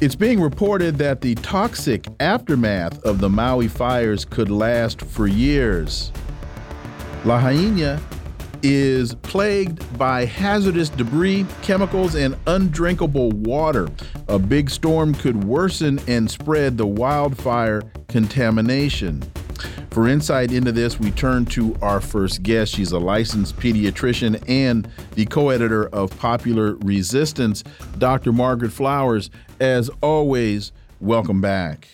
It's being reported that the toxic aftermath of the Maui fires could last for years. Lahaina is plagued by hazardous debris, chemicals, and undrinkable water. A big storm could worsen and spread the wildfire contamination. For insight into this, we turn to our first guest. She's a licensed pediatrician and the co editor of Popular Resistance, Dr. Margaret Flowers. As always, welcome back.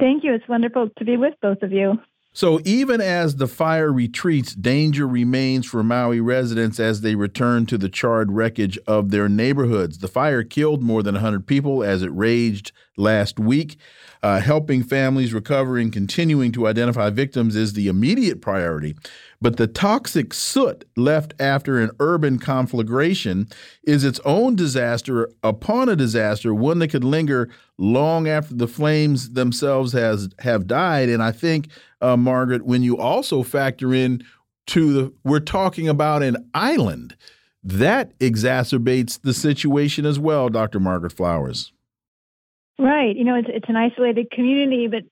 Thank you. It's wonderful to be with both of you. So, even as the fire retreats, danger remains for Maui residents as they return to the charred wreckage of their neighborhoods. The fire killed more than 100 people as it raged last week. Uh, helping families recover and continuing to identify victims is the immediate priority. But the toxic soot left after an urban conflagration is its own disaster upon a disaster, one that could linger long after the flames themselves has have died. And I think, uh, Margaret, when you also factor in to the, we're talking about an island that exacerbates the situation as well, Dr. Margaret Flowers. Right. You know, it's it's an isolated community, but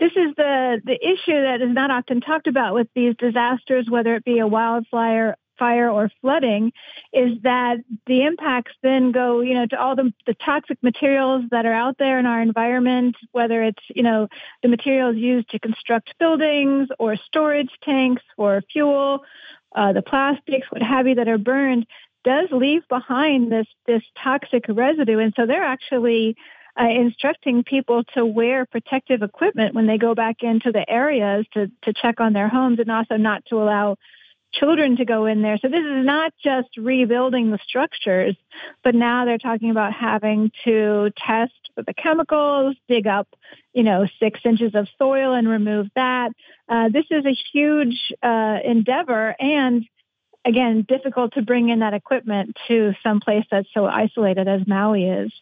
this is the the issue that is not often talked about with these disasters, whether it be a wildfire fire or flooding is that the impacts then go, you know, to all the, the toxic materials that are out there in our environment, whether it's, you know, the materials used to construct buildings or storage tanks or fuel, uh, the plastics, what have you, that are burned, does leave behind this this toxic residue. And so they're actually uh, instructing people to wear protective equipment when they go back into the areas to, to check on their homes and also not to allow children to go in there. So this is not just rebuilding the structures, but now they're talking about having to test for the chemicals, dig up, you know, six inches of soil and remove that. Uh, this is a huge uh, endeavor and again, difficult to bring in that equipment to some place that's so isolated as Maui is.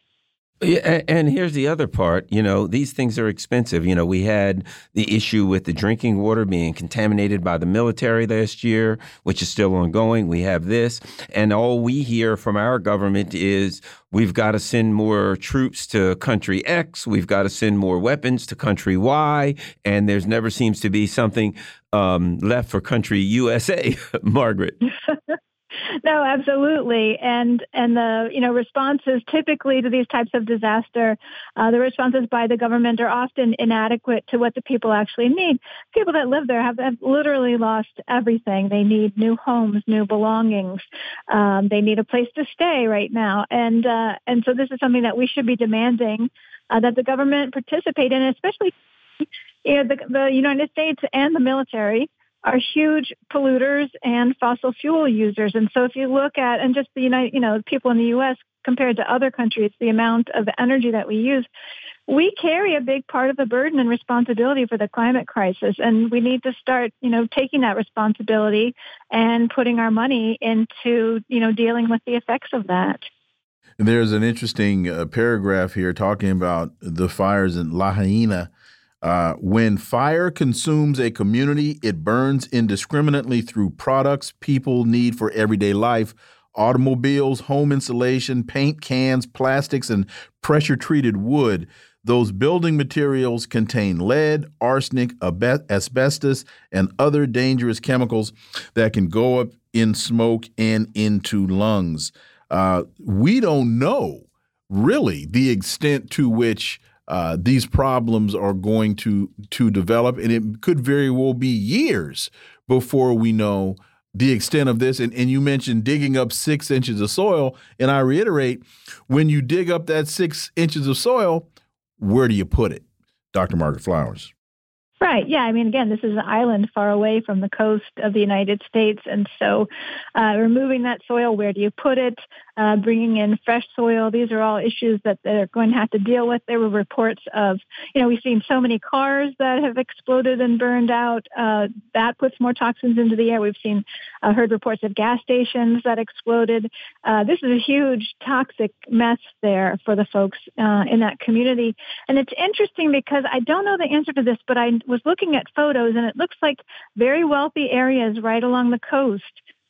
Yeah, and here's the other part. You know, these things are expensive. You know, we had the issue with the drinking water being contaminated by the military last year, which is still ongoing. We have this, and all we hear from our government is we've got to send more troops to country X, we've got to send more weapons to country Y, and there's never seems to be something um, left for country USA, Margaret. no, absolutely, and and the you know responses typically to these types of disaster, uh, the responses by the government are often inadequate to what the people actually need. People that live there have, have literally lost everything. They need new homes, new belongings. Um, they need a place to stay right now, and uh, and so this is something that we should be demanding uh, that the government participate in, especially you know, the, the United States and the military are huge polluters and fossil fuel users. And so if you look at, and just the United, you know, people in the U.S. compared to other countries, the amount of energy that we use, we carry a big part of the burden and responsibility for the climate crisis. And we need to start, you know, taking that responsibility and putting our money into, you know, dealing with the effects of that. There's an interesting uh, paragraph here talking about the fires in Lahaina uh, when fire consumes a community, it burns indiscriminately through products people need for everyday life automobiles, home insulation, paint cans, plastics, and pressure treated wood. Those building materials contain lead, arsenic, asbestos, and other dangerous chemicals that can go up in smoke and into lungs. Uh, we don't know really the extent to which uh, these problems are going to to develop, and it could very well be years before we know the extent of this. And, and you mentioned digging up six inches of soil, and I reiterate, when you dig up that six inches of soil, where do you put it, Dr. Margaret Flowers? Right. Yeah. I mean, again, this is an island far away from the coast of the United States. And so uh, removing that soil, where do you put it? Uh, bringing in fresh soil. These are all issues that they're going to have to deal with. There were reports of, you know, we've seen so many cars that have exploded and burned out. Uh, that puts more toxins into the air. We've seen, uh, heard reports of gas stations that exploded. Uh, this is a huge toxic mess there for the folks uh, in that community. And it's interesting because I don't know the answer to this, but I was looking at photos and it looks like very wealthy areas right along the coast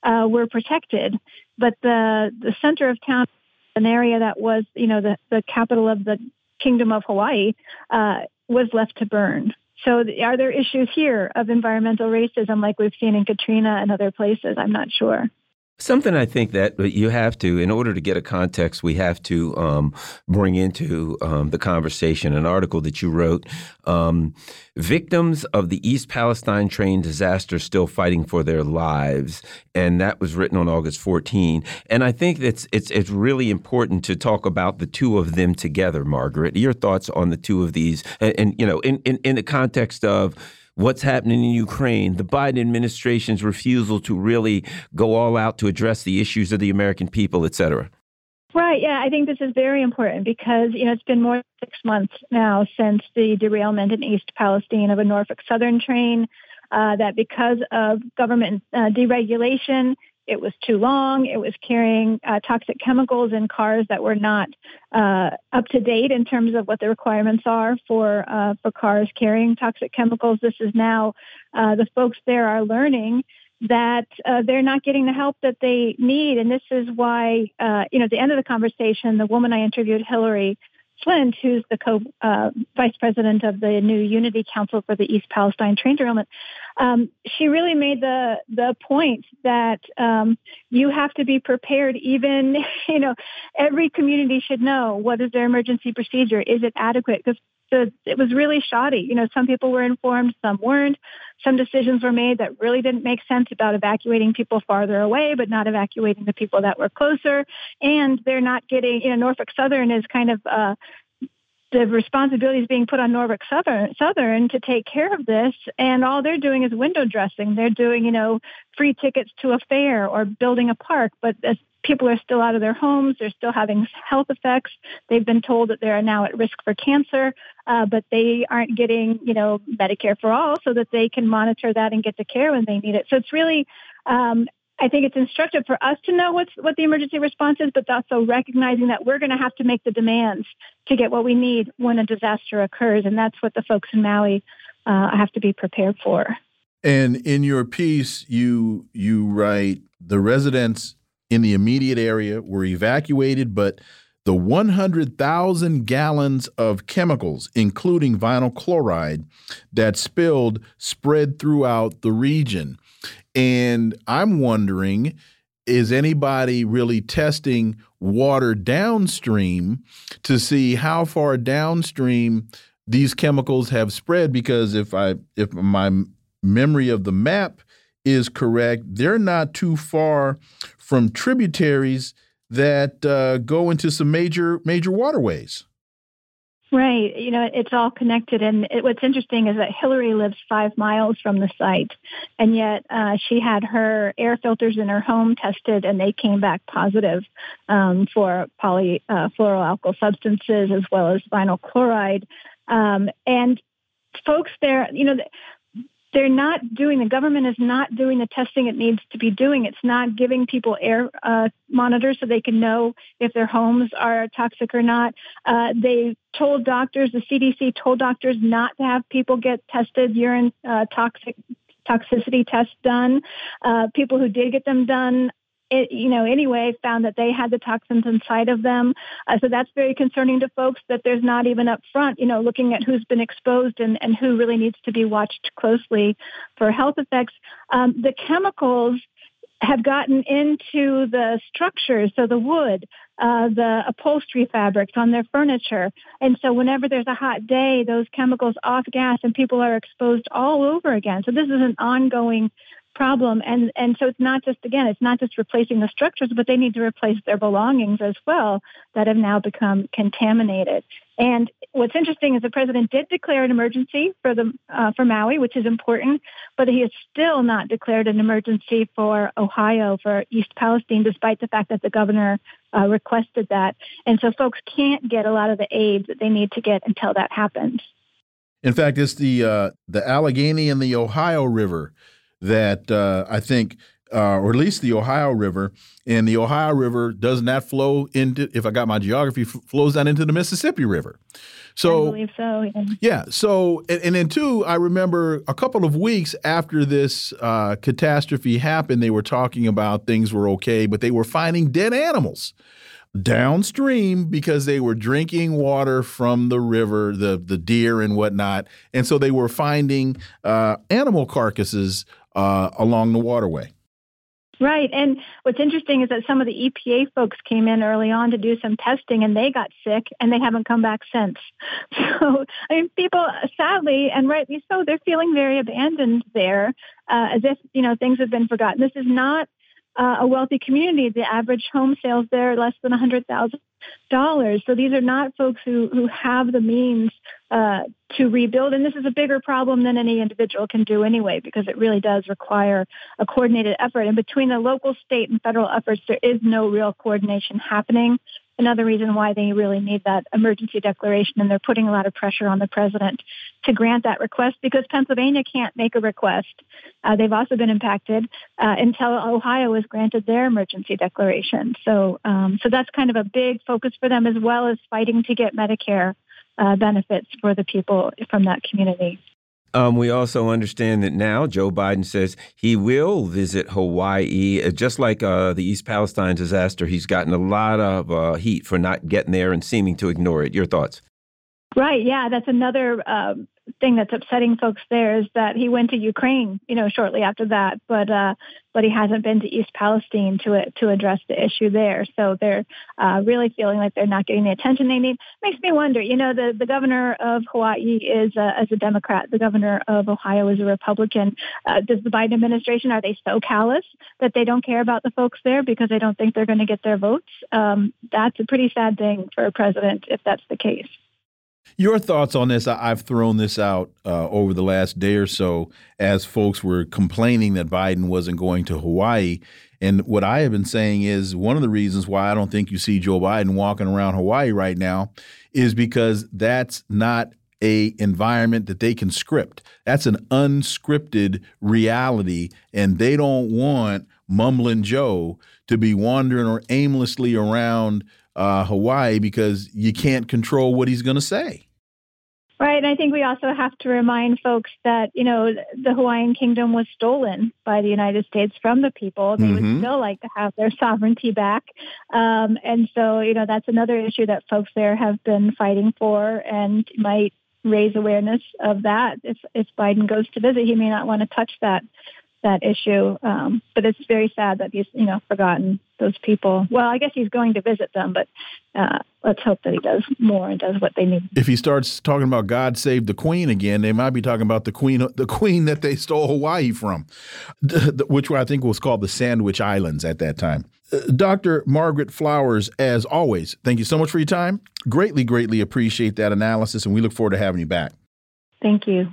uh, were protected, but the the center of town, an area that was you know the the capital of the Kingdom of Hawaii, uh, was left to burn. So, are there issues here of environmental racism like we've seen in Katrina and other places? I'm not sure. Something I think that you have to, in order to get a context, we have to um, bring into um, the conversation an article that you wrote. Um, Victims of the East Palestine train disaster still fighting for their lives, and that was written on August 14. And I think it's it's it's really important to talk about the two of them together, Margaret. Your thoughts on the two of these, and, and you know, in, in in the context of what's happening in Ukraine, the Biden administration's refusal to really go all out to address the issues of the American people, et cetera. Right. Yeah, I think this is very important because you know it's been more than six months now since the derailment in East Palestine of a Norfolk Southern train. Uh, that because of government uh, deregulation, it was too long. It was carrying uh, toxic chemicals in cars that were not uh, up to date in terms of what the requirements are for uh, for cars carrying toxic chemicals. This is now uh, the folks there are learning that uh, they're not getting the help that they need, and this is why uh, you know at the end of the conversation, the woman I interviewed, Hillary. Flint, who's the co uh, vice president of the new Unity Council for the East Palestine train derailment, um, she really made the the point that um, you have to be prepared. Even you know, every community should know what is their emergency procedure. Is it adequate? Because it was really shoddy. You know, some people were informed, some weren't. Some decisions were made that really didn't make sense about evacuating people farther away, but not evacuating the people that were closer. And they're not getting, you know, Norfolk Southern is kind of uh, the responsibility is being put on Norfolk Southern, Southern to take care of this, and all they're doing is window dressing. They're doing, you know, free tickets to a fair or building a park, but as people are still out of their homes, they're still having health effects. They've been told that they are now at risk for cancer, uh, but they aren't getting, you know, Medicare for all, so that they can monitor that and get the care when they need it. So it's really um, I think it's instructive for us to know what's what the emergency response is, but also recognizing that we're going to have to make the demands to get what we need when a disaster occurs, and that's what the folks in Maui uh, have to be prepared for. And in your piece, you you write the residents in the immediate area were evacuated, but the 100,000 gallons of chemicals, including vinyl chloride, that spilled spread throughout the region. And I'm wondering is anybody really testing water downstream to see how far downstream these chemicals have spread because if I if my memory of the map is correct they're not too far from tributaries that uh, go into some major major waterways Right. You know, it's all connected. And it, what's interesting is that Hillary lives five miles from the site, and yet uh, she had her air filters in her home tested, and they came back positive um, for polyfluoroalkyl uh, substances as well as vinyl chloride. Um, and folks there, you know, they're not doing, the government is not doing the testing it needs to be doing. It's not giving people air uh, monitors so they can know if their homes are toxic or not. Uh, they told doctors, the CDC told doctors not to have people get tested urine uh, toxic toxicity tests done. Uh, people who did get them done it, you know, anyway, found that they had the toxins inside of them. Uh, so that's very concerning to folks that there's not even up front, you know, looking at who's been exposed and, and who really needs to be watched closely for health effects. Um, the chemicals have gotten into the structures, so the wood, uh, the upholstery fabrics on their furniture. And so whenever there's a hot day, those chemicals off gas and people are exposed all over again. So this is an ongoing problem. And and so it's not just again, it's not just replacing the structures, but they need to replace their belongings as well that have now become contaminated. And what's interesting is the president did declare an emergency for the uh, for Maui, which is important, but he has still not declared an emergency for Ohio for East Palestine, despite the fact that the governor uh, requested that. And so folks can't get a lot of the aid that they need to get until that happens. In fact, it's the uh, the Allegheny and the Ohio River that uh, I think uh, or at least the Ohio River. And the Ohio River does not flow into, if I got my geography, flows down into the Mississippi River. So, I believe so. Yeah. yeah so, and, and, then two, I remember a couple of weeks after this uh, catastrophe happened, they were talking about things were okay, but they were finding dead animals downstream because they were drinking water from the river, the the deer and whatnot, and so they were finding uh, animal carcasses uh, along the waterway. Right. And what's interesting is that some of the EPA folks came in early on to do some testing and they got sick and they haven't come back since. So, I mean, people, sadly, and rightly so, they're feeling very abandoned there uh, as if, you know, things have been forgotten. This is not uh, a wealthy community. The average home sales there are less than $100,000. So these are not folks who, who have the means uh, to rebuild. And this is a bigger problem than any individual can do anyway, because it really does require a coordinated effort. And between the local, state, and federal efforts, there is no real coordination happening another reason why they really need that emergency declaration. And they're putting a lot of pressure on the president to grant that request because Pennsylvania can't make a request. Uh, they've also been impacted uh, until Ohio has granted their emergency declaration. So, um, so that's kind of a big focus for them, as well as fighting to get Medicare uh, benefits for the people from that community. Um, we also understand that now Joe Biden says he will visit Hawaii, uh, just like uh, the East Palestine disaster. He's gotten a lot of uh, heat for not getting there and seeming to ignore it. Your thoughts? Right. Yeah, that's another um, thing that's upsetting folks there is that he went to Ukraine, you know, shortly after that, but uh, but he hasn't been to East Palestine to it, to address the issue there. So they're uh, really feeling like they're not getting the attention they need. Makes me wonder. You know, the the governor of Hawaii is uh, as a Democrat. The governor of Ohio is a Republican. Uh, does the Biden administration are they so callous that they don't care about the folks there because they don't think they're going to get their votes? Um, that's a pretty sad thing for a president if that's the case. Your thoughts on this? I've thrown this out uh, over the last day or so as folks were complaining that Biden wasn't going to Hawaii. And what I have been saying is one of the reasons why I don't think you see Joe Biden walking around Hawaii right now is because that's not a environment that they can script. That's an unscripted reality, and they don't want mumbling Joe to be wandering or aimlessly around uh, Hawaii because you can't control what he's going to say. Right. And I think we also have to remind folks that, you know, the Hawaiian kingdom was stolen by the United States from the people. They mm-hmm. would still like to have their sovereignty back. Um, and so, you know, that's another issue that folks there have been fighting for and might raise awareness of that. If, if Biden goes to visit, he may not want to touch that that issue. Um, but it's very sad that he's, you know, forgotten those people. Well, I guess he's going to visit them, but uh, let's hope that he does more and does what they need. If he starts talking about God save the Queen again, they might be talking about the Queen, the Queen that they stole Hawaii from, which I think was called the Sandwich Islands at that time. Uh, Dr. Margaret Flowers, as always, thank you so much for your time. Greatly, greatly appreciate that analysis, and we look forward to having you back. Thank you.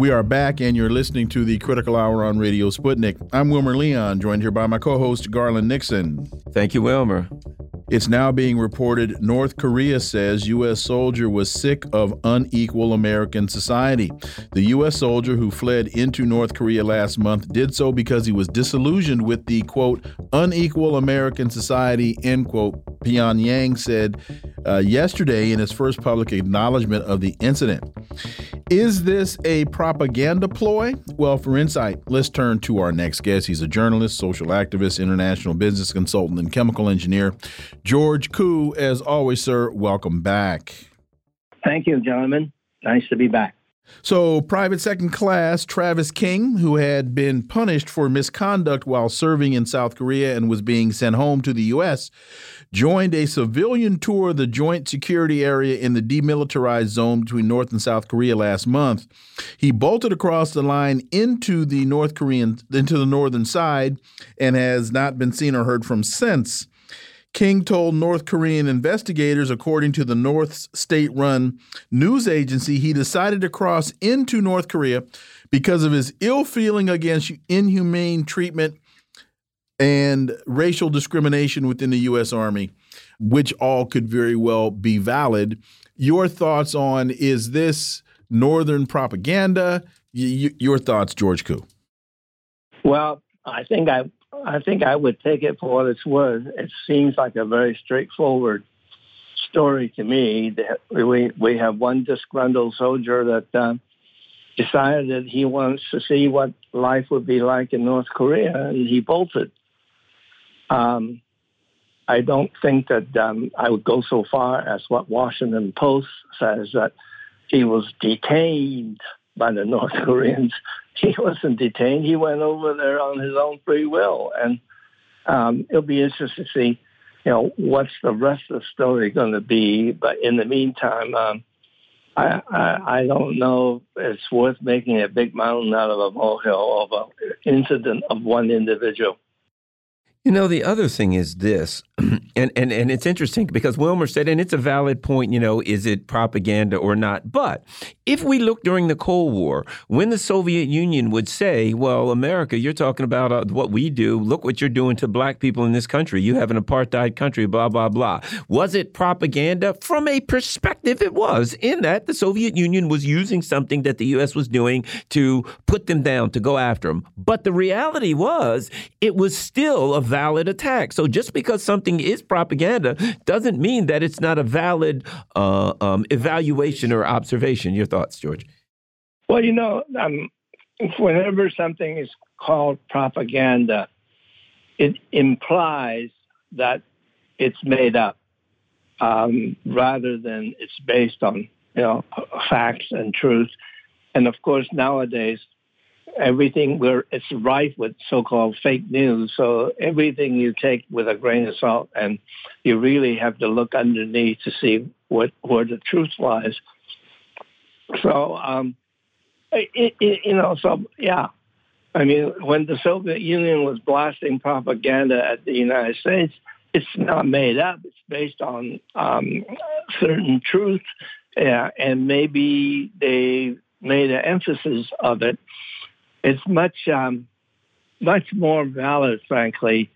We are back, and you're listening to the Critical Hour on Radio Sputnik. I'm Wilmer Leon, joined here by my co host, Garland Nixon. Thank you, Wilmer. It's now being reported North Korea says U.S. soldier was sick of unequal American society. The U.S. soldier who fled into North Korea last month did so because he was disillusioned with the quote unequal American society end quote. Pyongyang said uh, yesterday in its first public acknowledgement of the incident. Is this a propaganda ploy? Well, for insight, let's turn to our next guest. He's a journalist, social activist, international business consultant, and chemical engineer. George Koo, as always, sir, welcome back. Thank you, gentlemen. Nice to be back. So, Private Second Class Travis King, who had been punished for misconduct while serving in South Korea and was being sent home to the U.S., joined a civilian tour of the joint security area in the demilitarized zone between North and South Korea last month. He bolted across the line into the North Korean into the northern side and has not been seen or heard from since. King told North Korean investigators, according to the North state run news agency, he decided to cross into North Korea because of his ill feeling against inhumane treatment and racial discrimination within the U.S. Army, which all could very well be valid. Your thoughts on is this Northern propaganda? Y your thoughts, George Koo? Well, I think I I think I would take it for what it's worth. It seems like a very straightforward story to me. That we we have one disgruntled soldier that uh, decided that he wants to see what life would be like in North Korea, and he bolted. Um, I don't think that um, I would go so far as what Washington Post says that he was detained by the North Koreans. He wasn't detained. He went over there on his own free will, and um, it'll be interesting to see, you know, what's the rest of the story going to be. But in the meantime, um, I, I, I don't know if it's worth making a big mountain out of a molehill of an incident of one individual. You know, the other thing is this, and, and, and it's interesting because Wilmer said, and it's a valid point, you know, is it propaganda or not? But if we look during the Cold War, when the Soviet Union would say, well, America, you're talking about uh, what we do, look what you're doing to black people in this country. You have an apartheid country, blah, blah, blah. Was it propaganda? From a perspective, it was, in that the Soviet Union was using something that the U.S. was doing to put them down, to go after them. But the reality was, it was still a valid attack. So just because something is propaganda doesn't mean that it's not a valid uh, um, evaluation or observation. Your thoughts, George? Well, you know, um, whenever something is called propaganda, it implies that it's made up um, rather than it's based on you know facts and truth. And of course, nowadays everything where it's rife with so-called fake news. So everything you take with a grain of salt, and you really have to look underneath to see what where the truth lies. So, um, it, it, you know, so yeah, I mean, when the Soviet Union was blasting propaganda at the United States, it's not made up. It's based on um, certain truth, yeah, and maybe they made an emphasis of it it's much um, much more valid, frankly,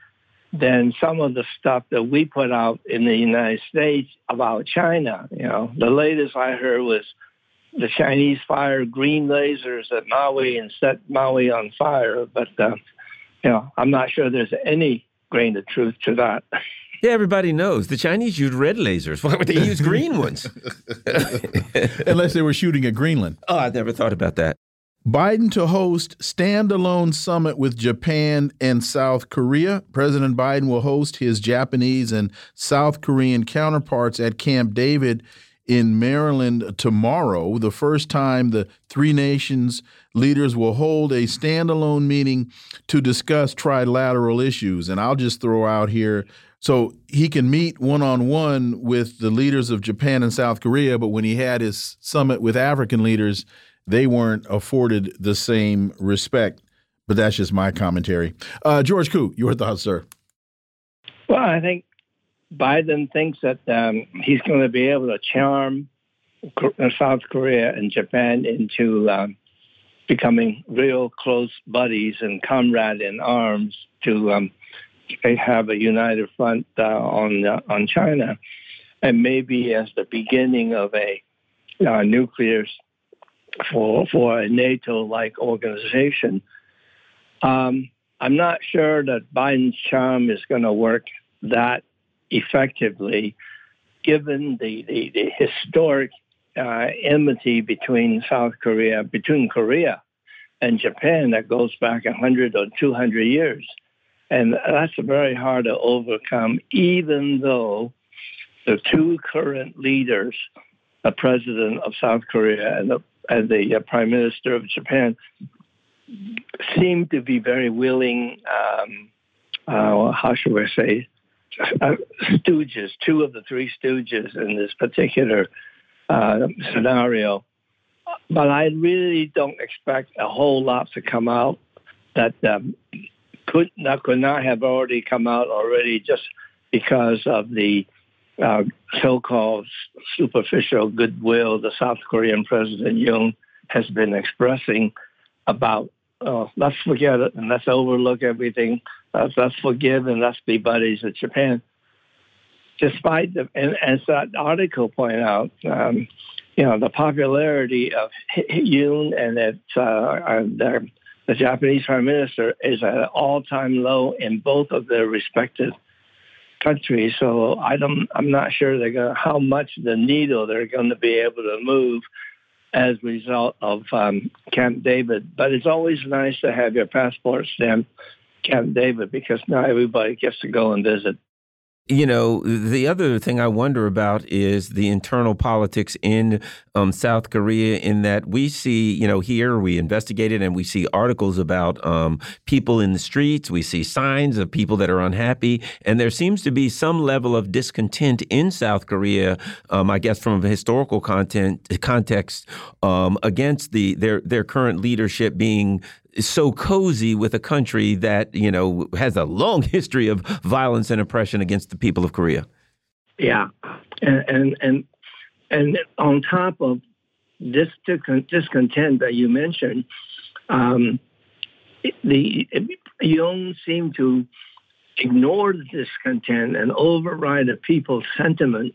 than some of the stuff that we put out in the United States about China. You know, the latest I heard was the Chinese fired green lasers at Maui and set Maui on fire. But uh, you know, I'm not sure there's any grain of truth to that. Yeah, everybody knows the Chinese use red lasers. Why would they use green ones? Unless they were shooting at Greenland. Oh, I never thought about that. Biden to host standalone summit with Japan and South Korea. President Biden will host his Japanese and South Korean counterparts at Camp David in Maryland tomorrow, the first time the three nations leaders will hold a standalone meeting to discuss trilateral issues. And I'll just throw out here so he can meet one on one with the leaders of Japan and South Korea, but when he had his summit with African leaders, they weren't afforded the same respect. But that's just my commentary. Uh, George Koo, your thoughts, sir? Well, I think Biden thinks that um, he's going to be able to charm South Korea and Japan into um, becoming real close buddies and comrade in arms to um, have a united front uh, on uh, on China, and maybe as the beginning of a uh, nuclear for for a NATO-like organization. Um, I'm not sure that Biden's charm is going to work that effectively, given the, the, the historic uh, enmity between South Korea, between Korea and Japan that goes back 100 or 200 years. And that's very hard to overcome, even though the two current leaders, the president of South Korea and the, and the uh, prime minister of Japan, seem to be very willing, um, uh, how should I say, uh, stooges, two of the three stooges in this particular uh, scenario. But I really don't expect a whole lot to come out that um, could not could not have already come out already just because of the uh, so-called superficial goodwill the South Korean President Yoon has been expressing about uh, let's forget it and let's overlook everything. Uh, let's forgive and let's be buddies with Japan. Despite the, and as that article pointed out, um, you know, the popularity of Yoon and its, uh, the, the Japanese Prime Minister is at an all-time low in both of their respective countries. So I don't, I'm not sure they're going how much the needle they're going to be able to move as a result of um, Camp David. But it's always nice to have your passport stamped Camp David because now everybody gets to go and visit. You know, the other thing I wonder about is the internal politics in um, South Korea, in that we see, you know, here we investigated and we see articles about um, people in the streets. We see signs of people that are unhappy. And there seems to be some level of discontent in South Korea, um, I guess, from a historical content context um, against the their, their current leadership being so cozy with a country that you know has a long history of violence and oppression against the people of Korea. Yeah, and and and, and on top of this discontent that you mentioned, um, the Yoon seemed to ignore the discontent and override the people's sentiment,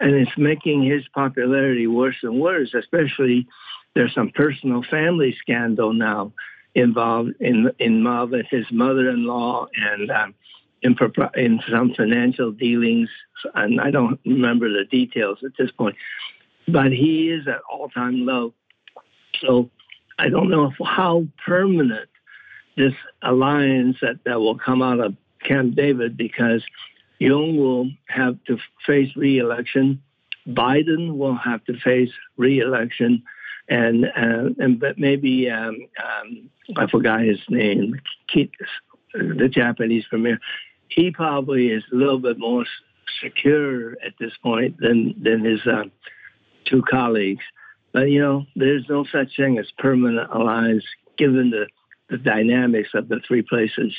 and it's making his popularity worse and worse. Especially, there's some personal family scandal now involved in involved with his mother-in-law and um, in, in some financial dealings, and I don't remember the details at this point. But he is at all-time low. So I don't know how permanent this alliance that, that will come out of Camp David because Yoon will have to face re-election. Biden will have to face re-election and uh, and but maybe um, um, I forgot his name, the Japanese premier. He probably is a little bit more secure at this point than than his uh, two colleagues. But you know, there's no such thing as permanent alliance given the, the dynamics of the three places.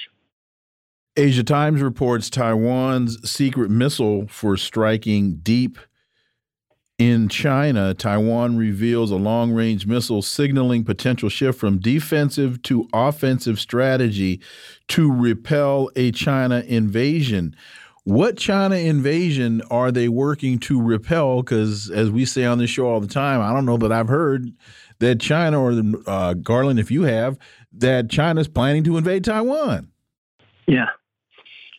Asia Times reports Taiwan's secret missile for striking deep in China, Taiwan reveals a long range missile signaling potential shift from defensive to offensive strategy to repel a China invasion. What China invasion are they working to repel? Because, as we say on this show all the time, I don't know that I've heard that China or uh, Garland, if you have, that China's planning to invade Taiwan. Yeah.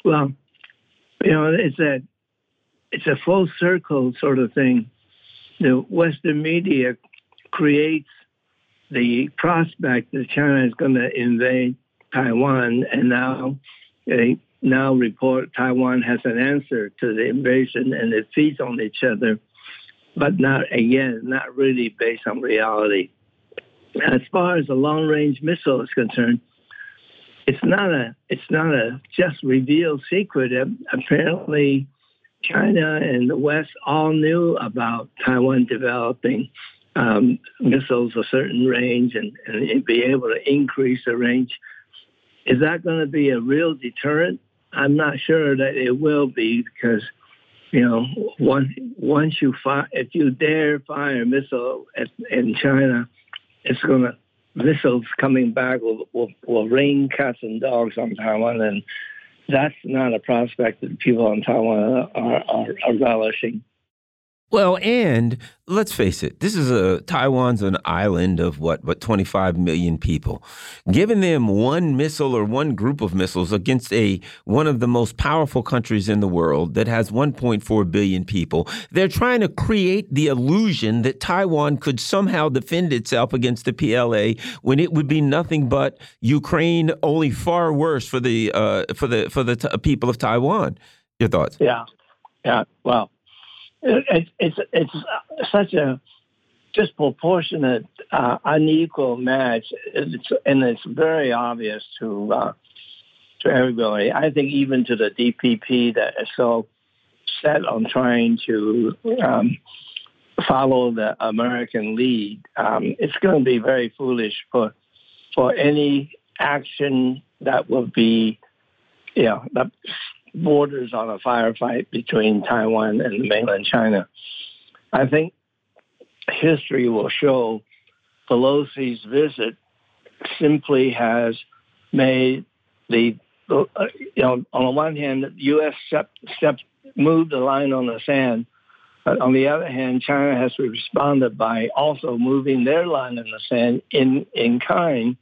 Well, you know, it's a it's a full circle sort of thing the Western media creates the prospect that China is going to invade Taiwan, and now they now report Taiwan has an answer to the invasion, and it feeds on each other, but not again, not really based on reality. As far as the long-range missile is concerned, it's not a it's not a just revealed secret. Apparently, China and the West all knew about Taiwan developing um, missiles a certain range and, and be able to increase the range. Is that going to be a real deterrent? I'm not sure that it will be because, you know, once once you fire, if you dare fire a missile at, in China, it's going to missiles coming back will, will, will rain cats and dogs on Taiwan and that's not a prospect that people in Taiwan are, are, are relishing. Well, and let's face it, this is a Taiwan's an island of what, what 25 million people. Giving them one missile or one group of missiles against a one of the most powerful countries in the world that has 1.4 billion people, they're trying to create the illusion that Taiwan could somehow defend itself against the PLA when it would be nothing but Ukraine, only far worse for the uh, for the for the people of Taiwan. Your thoughts? Yeah, yeah. Well it, it's it's such a disproportionate, uh, unequal match, it's, and it's very obvious to uh, to everybody. I think even to the DPP that is so set on trying to um, follow the American lead, um, it's going to be very foolish for for any action that will be, you know, that borders on a firefight between Taiwan and mainland China. I think history will show Pelosi's visit simply has made the, uh, you know, on the one hand, the U.S. stepped, step moved the line on the sand. But on the other hand, China has responded by also moving their line in the sand in, in kind.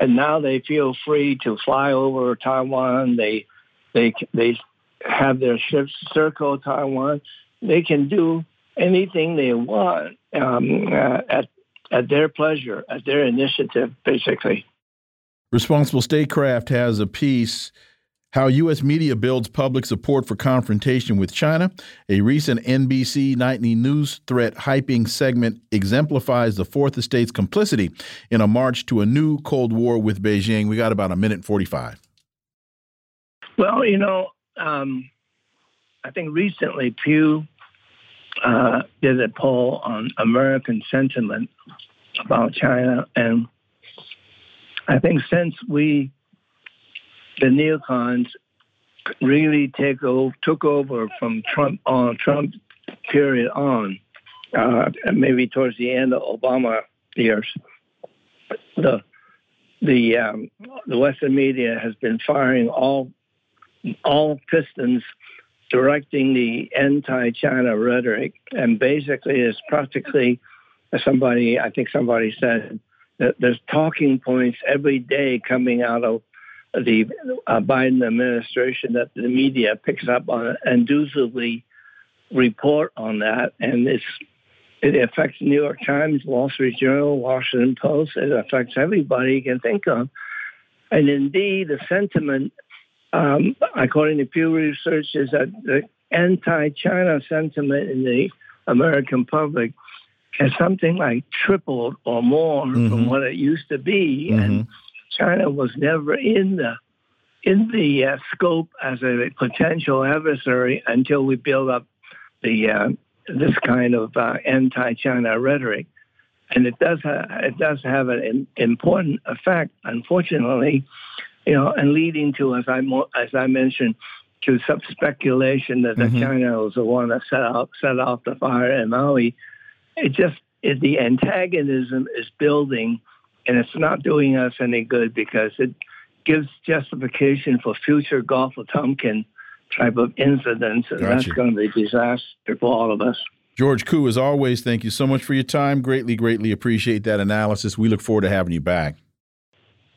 And now they feel free to fly over Taiwan. They they they have their ships circle Taiwan. They can do anything they want um, uh, at at their pleasure, at their initiative, basically. Responsible Statecraft has a piece how U.S. media builds public support for confrontation with China. A recent NBC nightly news threat hyping segment exemplifies the Fourth Estate's complicity in a march to a new Cold War with Beijing. We got about a minute 45. Well, you know, um, I think recently Pew uh, did a poll on American sentiment about China, and I think since we, the neocons, really take over, took over from Trump on Trump period on, uh, maybe towards the end of Obama years, the the um, the Western media has been firing all all pistons directing the anti-China rhetoric, and basically it's practically somebody. I think somebody said that there's talking points every day coming out of the uh, Biden administration that the media picks up on and inducively report on that, and it's it affects New York Times, Wall Street Journal, Washington Post. It affects everybody you can think of. And indeed, the sentiment um, according to Pew Research, is that the anti-China sentiment in the American public has something like tripled or more mm-hmm. from what it used to be, mm-hmm. and China was never in the in the uh, scope as a potential adversary until we build up the uh, this kind of uh, anti-China rhetoric, and it does ha- it does have an important effect. Unfortunately, you know, and leading to, as I as I mentioned, to some speculation that mm-hmm. China was the one that set off set off the fire in Maui. It just it, the antagonism is building, and it's not doing us any good because it gives justification for future Gulf of Tonkin type of incidents, and gotcha. that's going to be a disaster for all of us. George Koo, as always, thank you so much for your time. Greatly, greatly appreciate that analysis. We look forward to having you back.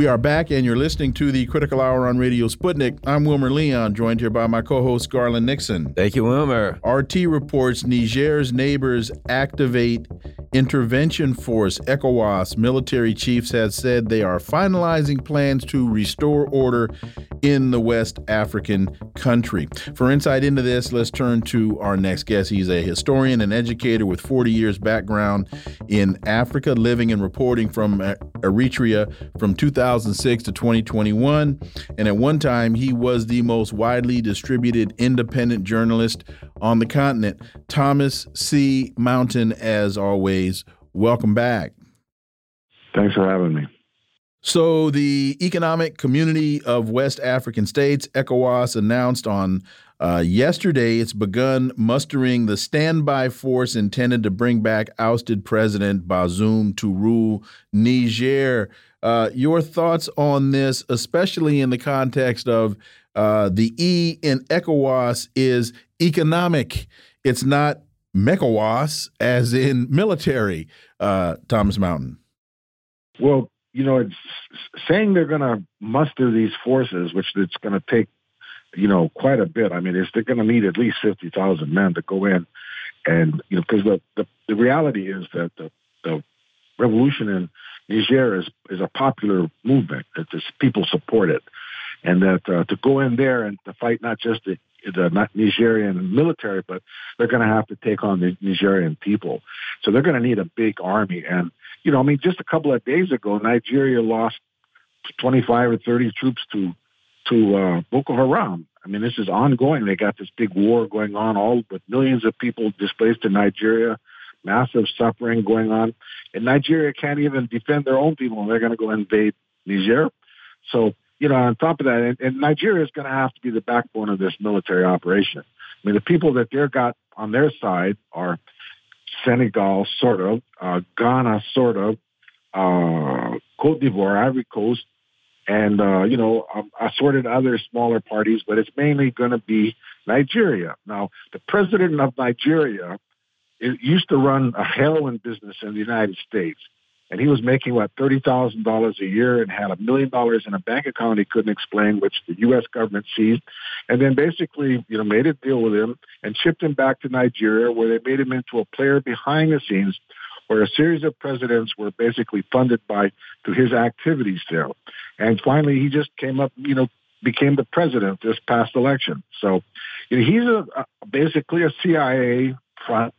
We are back, and you're listening to the Critical Hour on Radio Sputnik. I'm Wilmer Leon, joined here by my co host, Garland Nixon. Thank you, Wilmer. RT reports Niger's neighbors activate intervention force. ECOWAS military chiefs have said they are finalizing plans to restore order in the West African country. For insight into this, let's turn to our next guest. He's a historian and educator with 40 years background in Africa, living and reporting from Eritrea from 2006 to 2021. And at one time, he was the most widely distributed independent journalist on the continent. Thomas C. Mountain, as always, welcome back. Thanks for having me. So, the Economic Community of West African States, ECOWAS, announced on uh, yesterday it's begun mustering the standby force intended to bring back ousted President Bazoum to rule Niger. Uh, your thoughts on this, especially in the context of uh, the E in ECOWAS is economic. It's not MECOWAS, as in military, uh, Thomas Mountain. Well, you know, it's saying they're going to muster these forces, which it's going to take, you know, quite a bit. I mean, it's, they're going to need at least 50,000 men to go in. And, you know, because the, the, the reality is that the, the revolution in Niger is, is a popular movement, that people support it. And that uh, to go in there and to fight not just the, the Nigerian military, but they're going to have to take on the Nigerian people. So they're going to need a big army. And you know, I mean, just a couple of days ago, Nigeria lost 25 or 30 troops to to uh, Boko Haram. I mean, this is ongoing. They got this big war going on, all with millions of people displaced in Nigeria, massive suffering going on, and Nigeria can't even defend their own people, and they're going to go invade Niger. So, you know, on top of that, and, and Nigeria is going to have to be the backbone of this military operation. I mean, the people that they're got on their side are Senegal, sort of, uh, Ghana, sort of, uh, Cote d'Ivoire, Ivory Coast, and uh, you know um, assorted other smaller parties, but it's mainly going to be Nigeria. Now, the president of Nigeria used to run a heroin business in the United States and he was making what thirty thousand dollars a year and had a million dollars in a bank account he couldn't explain, which the U.S. government seized, and then basically you know made a deal with him and shipped him back to Nigeria, where they made him into a player behind the scenes, where a series of presidents were basically funded by through his activities there, and finally he just came up, you know, became the president this past election. So you know, he's a, a basically a CIA front,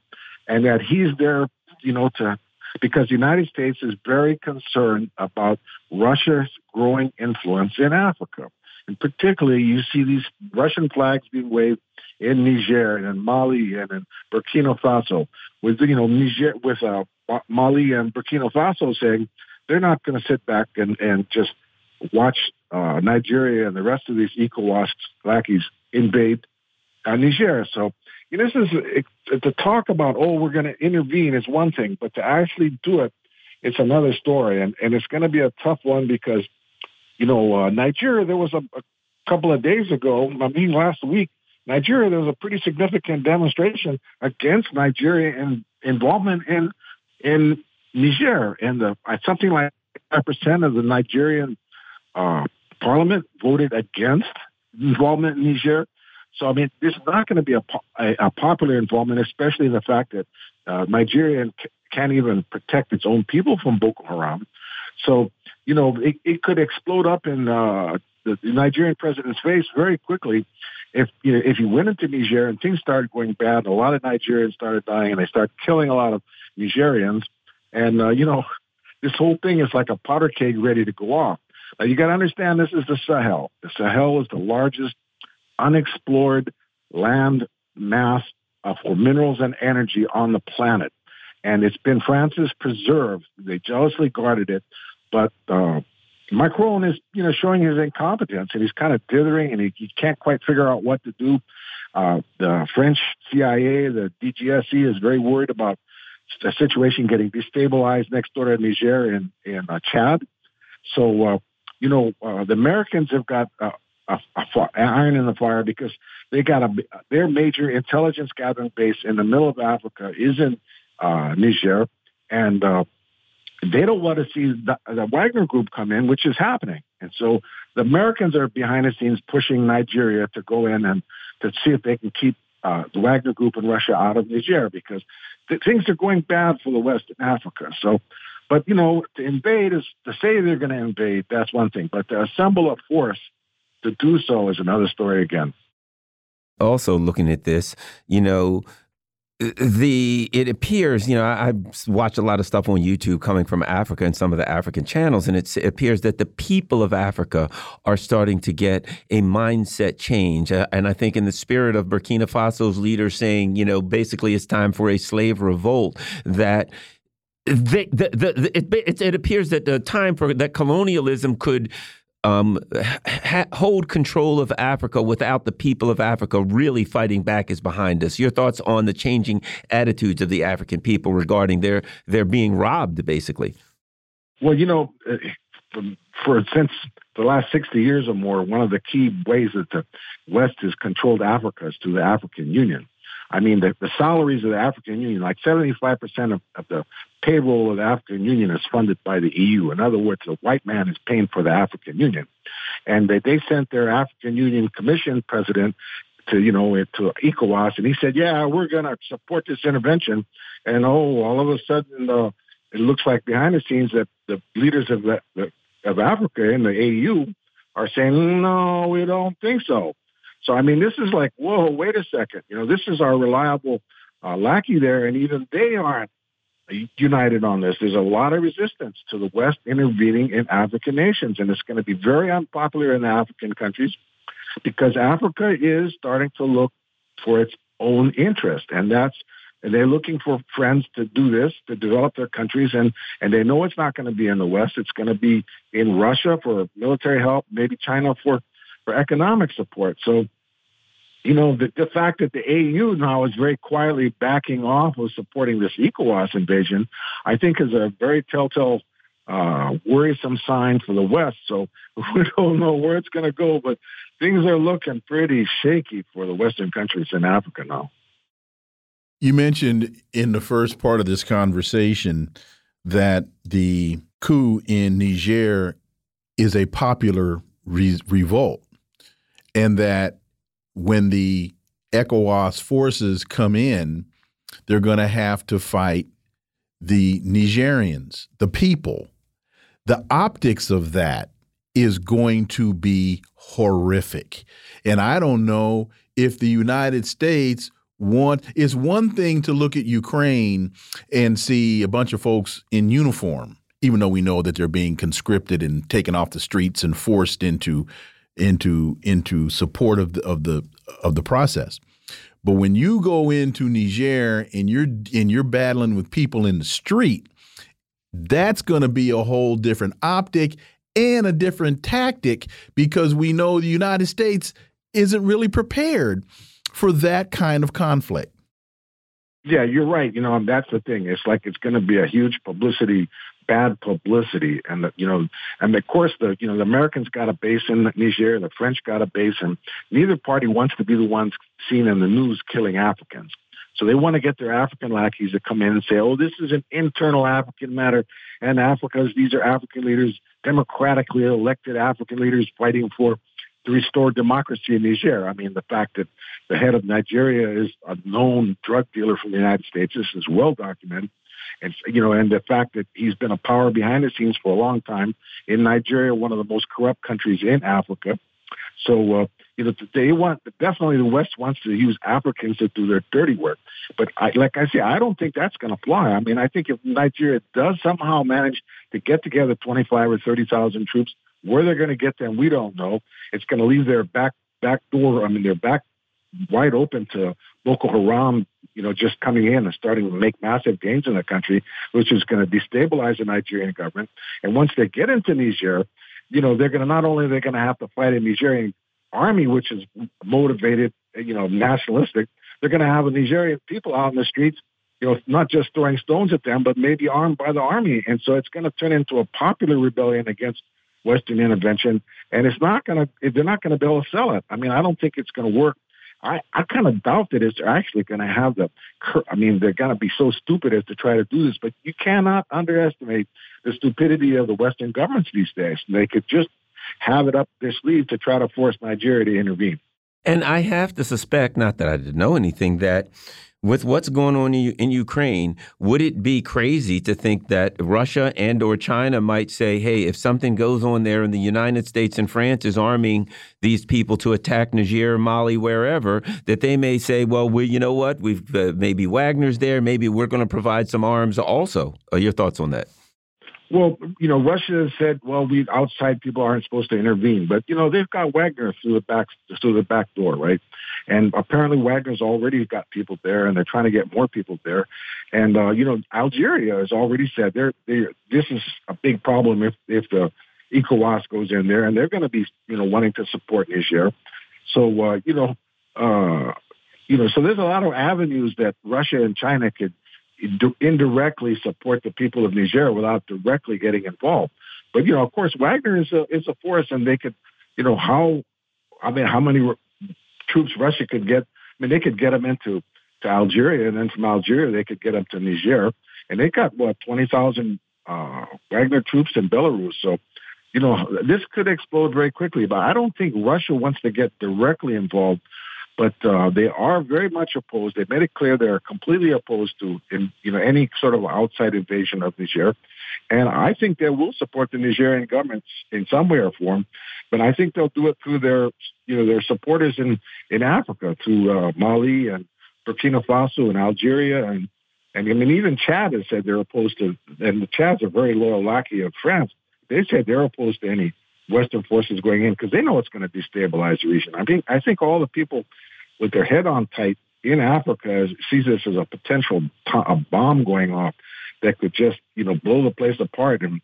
and that he's there, you know, to because the United States is very concerned about Russia's growing influence in Africa. And particularly, you see these Russian flags being waved in Niger and in Mali and in Burkina Faso, with you know Niger with uh, Mali and Burkina Faso saying they're not going to sit back and and just watch uh, Nigeria and the rest of these ECOWAS lackeys invade uh, Niger. So this is to talk about oh we're going to intervene is one thing, but to actually do it, it's another story, and and it's going to be a tough one because you know uh, Nigeria. There was a, a couple of days ago, I mean last week, Nigeria. There was a pretty significant demonstration against Nigeria and involvement in in Niger, and the something like five percent of the Nigerian uh, parliament voted against involvement in Niger. So, I mean, this is not going to be a, a, a, popular involvement, especially the fact that uh, Nigeria can't even protect its own people from Boko Haram. So, you know, it, it could explode up in uh, the, the Nigerian president's face very quickly if you know, if he went into Niger and things started going bad. A lot of Nigerians started dying, and they started killing a lot of Nigerians. And uh, you know, this whole thing is like a powder keg ready to go off. Now, you got to understand this is the Sahel. The Sahel is the largest unexplored land mass uh, for minerals and energy on the planet. And it's been France's preserve. They jealously guarded it. But uh, Macron is, you know, showing his incompetence and he's kind of dithering and he, he can't quite figure out what to do. Uh, the French CIA, the DGSE is very worried about the situation getting destabilized next door to Niger and, and uh, Chad. So, uh, you know, uh, the Americans have got uh, a, a, iron in the fire because they got a their major intelligence gathering base in the middle of Africa is in uh, Niger, and uh, they don't want to see the, the, Wagner Group come in, which is happening. And so the Americans are behind the scenes pushing Nigeria to go in and to see if they can keep uh, the Wagner Group and Russia out of Niger because th- things are going bad for the West in Africa. So. But you know, to invade is to say they're going to invade. That's one thing. But to assemble a force to do so is another story again. Also, looking at this, you know, the it appears you know I, I, watch a lot of stuff on YouTube coming from Africa and some of the African channels, and it appears that the people of Africa are starting to get a mindset change. Uh, and I think in the spirit of Burkina Faso's leader saying, you know, basically it's time for a slave revolt, that they, the, the, the, it, it appears that the time for that colonialism could um, hold control of Africa without the people of Africa really fighting back is behind us. Your thoughts on the changing attitudes of the African people regarding their their being robbed, basically? Well, you know, uh, for since the last 60 years or more, one of the key ways that the West has controlled Africa is through the African Union. I mean, the, the salaries of the African Union, like 75% of, of the payroll of the African Union is funded by the EU. In other words, the white man is paying for the African Union. And they, they sent their African Union Commission president to, you know, to ECOWAS, and he said, yeah, we're going to support this intervention. And oh, all of a sudden, uh, it looks like behind the scenes that the leaders of, the, of Africa in the AU are saying, no, we don't think so. So, I mean, this is like, whoa, wait a second. You know, this is our reliable uh, lackey there, and even they aren't united on this. There's a lot of resistance to the West intervening in African nations, and it's going to be very unpopular in the African countries because Africa is starting to look for its own interest, and that's and they're looking for friends to do this to develop their countries, and and they know it's not going to be in the West. It's going to be in Russia for military help, maybe China for for economic support. So, you know, the, the fact that the AU now is very quietly backing off of supporting this ECOWAS invasion, I think is a very telltale, uh, worrisome sign for the West. So we don't know where it's going to go, but things are looking pretty shaky for the Western countries in Africa now. You mentioned in the first part of this conversation that the coup in Niger is a popular re revolt and that when the ECOWAS forces come in, they're going to have to fight the Nigerians, the people. The optics of that is going to be horrific. And I don't know if the United States want it's one thing to look at Ukraine and see a bunch of folks in uniform, even though we know that they're being conscripted and taken off the streets and forced into into into support of the of the of the process. But when you go into Niger and you're and you're battling with people in the street, that's going to be a whole different optic and a different tactic because we know the United States isn't really prepared for that kind of conflict. Yeah, you're right. You know, and that's the thing. It's like it's going to be a huge publicity bad publicity. And the, you know, and of course the you know the Americans got a base in Niger, the French got a base, and neither party wants to be the ones seen in the news killing Africans. So they want to get their African lackeys to come in and say, "Oh, this is an internal African matter," and Africa's these are African leaders, democratically elected African leaders fighting for to restore democracy in Niger. I mean, the fact that the head of Nigeria is a known drug dealer from the United States, this is well documented and you know, and the fact that he's been a power behind the scenes for a long time in Nigeria, one of the most corrupt countries in Africa. So, uh, you know, they want definitely the West wants to use Africans to do their dirty work. But I, like I say, I don't think that's going to fly. I mean, I think if Nigeria does somehow manage to get together 25 or 30,000 troops, where they're going to get them, we don't know. It's going to leave their back back door. I mean, their back wide open to Boko Haram, you know, just coming in and starting to make massive gains in the country, which is going to destabilize the Nigerian government. And once they get into Niger, you know, they're going to not only they're going to have to fight a Nigerian army, which is motivated, you know, nationalistic. They're going to have a Nigerian people out in the streets, you know, not just throwing stones at them, but maybe armed by the army. And so it's going to turn into a popular rebellion against Western intervention. And it's not going to, they're not going to be able to sell it. I mean, I don't think it's going to work I, I kind of doubt that it's actually going to have the, I mean, they're going to be so stupid as to try to do this, but you cannot underestimate the stupidity of the Western governments these days. They could just have it up their sleeve to try to force Nigeria to intervene. And I have to suspect, not that I didn't know anything, that with what's going on in, in, Ukraine, would it be crazy to think that Russia and or China might say, "Hey, if something goes on there, and the United States and France is arming these people to attack Niger, Mali, wherever," that they may say, "Well, we, you know what? We've uh, maybe Wagner's there. Maybe we're going to provide some arms also." Uh, your thoughts on that? Well, you know, Russia has said, well, we outside people aren't supposed to intervene, but you know, they've got Wagner through the back through the back door, right? And apparently, Wagner's already got people there, and they're trying to get more people there. And uh, you know, Algeria has already said they're, they're this is a big problem if if the ECOWAS goes in there, and they're going to be you know wanting to support Niger. So uh, you know, uh, you know, so there's a lot of avenues that Russia and China could indirectly support the people of Niger without directly getting involved. But you know, of course, Wagner is a is a force, and they could, you know, how, I mean, how many troops Russia could get? I mean, they could get them into to Algeria, and then from Algeria they could get them to Niger, and they got what twenty thousand uh, Wagner troops in Belarus. So, you know, this could explode very quickly. But I don't think Russia wants to get directly involved but uh, they are very much opposed. They made it clear they are completely opposed to, in, you know, any sort of outside invasion of Niger. And I think they will support the Nigerian government in some way or form, but I think they'll do it through their, you know, their supporters in in Africa, through uh, Mali and Burkina Faso and Algeria and and I mean even Chad has said they're opposed to, and the Chad's a very loyal lackey of France. They said they're opposed to any Western forces going in because they know it's going to destabilize the region. I mean, I think all the people with their head on tight in Africa sees this as a potential a bomb going off that could just you know blow the place apart and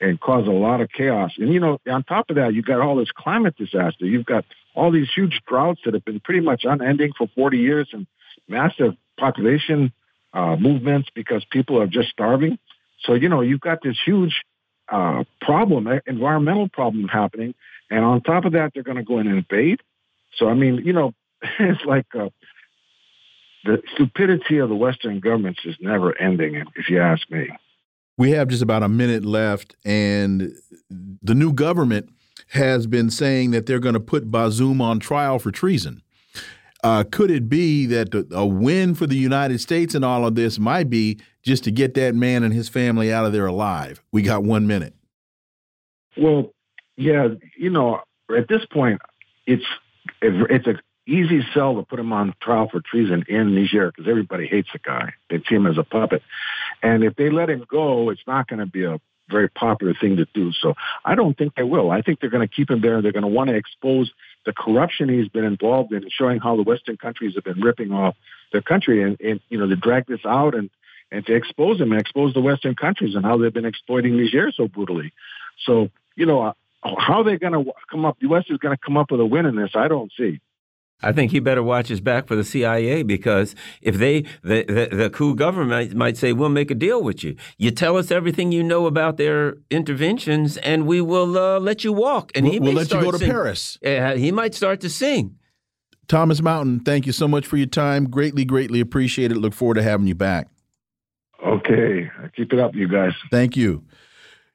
and cause a lot of chaos. And you know, on top of that, you've got all this climate disaster. You've got all these huge droughts that have been pretty much unending for 40 years and massive population uh, movements because people are just starving. So you know, you've got this huge uh, problem, environmental problem happening. And on top of that, they're going to go in and invade. So, I mean, you know, it's like uh, the stupidity of the Western governments is never ending, if you ask me. We have just about a minute left, and the new government has been saying that they're going to put Bazoum on trial for treason. Uh, could it be that a win for the United States in all of this might be just to get that man and his family out of there alive? We got one minute. Well, yeah, you know, at this point, it's it's a easy sell to put him on trial for treason in Niger because everybody hates the guy. They see him as a puppet, and if they let him go, it's not going to be a very popular thing to do. So I don't think they will. I think they're going to keep him there. They're going to want to expose the corruption he's been involved in, showing how the Western countries have been ripping off their country, and, and you know to drag this out and and to expose him and expose the Western countries and how they've been exploiting Niger so brutally. So you know uh, how they're going to come up. The U.S. is going to come up with a win in this. I don't see. I think he better watch his back for the CIA because if they, the, the, the coup government might say, we'll make a deal with you. You tell us everything you know about their interventions and we will uh, let you walk. And we'll, he we'll let you go to sing. Paris. Uh, he might start to sing. Thomas Mountain, thank you so much for your time. Greatly, greatly appreciate it. Look forward to having you back. Okay. Keep it up, you guys. Thank you.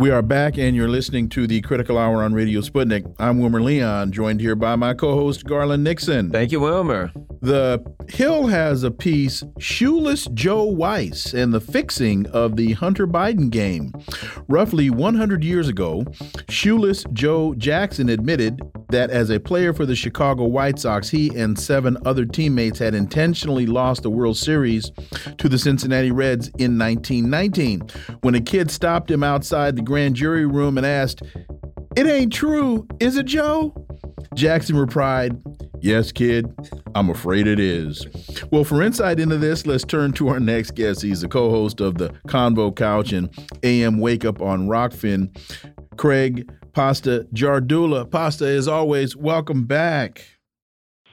We are back, and you're listening to the Critical Hour on Radio Sputnik. I'm Wilmer Leon, joined here by my co host, Garland Nixon. Thank you, Wilmer. The Hill has a piece, Shoeless Joe Weiss and the Fixing of the Hunter Biden Game. Roughly 100 years ago, Shoeless Joe Jackson admitted that as a player for the Chicago White Sox, he and seven other teammates had intentionally lost the World Series to the Cincinnati Reds in 1919. When a kid stopped him outside the grand jury room and asked, It ain't true, is it, Joe? Jackson replied, Yes, kid, I'm afraid it is. Well, for insight into this, let's turn to our next guest. He's the co host of the Convo Couch and AM Wake Up on Rokfin, Craig Pasta Jardula. Pasta, as always, welcome back.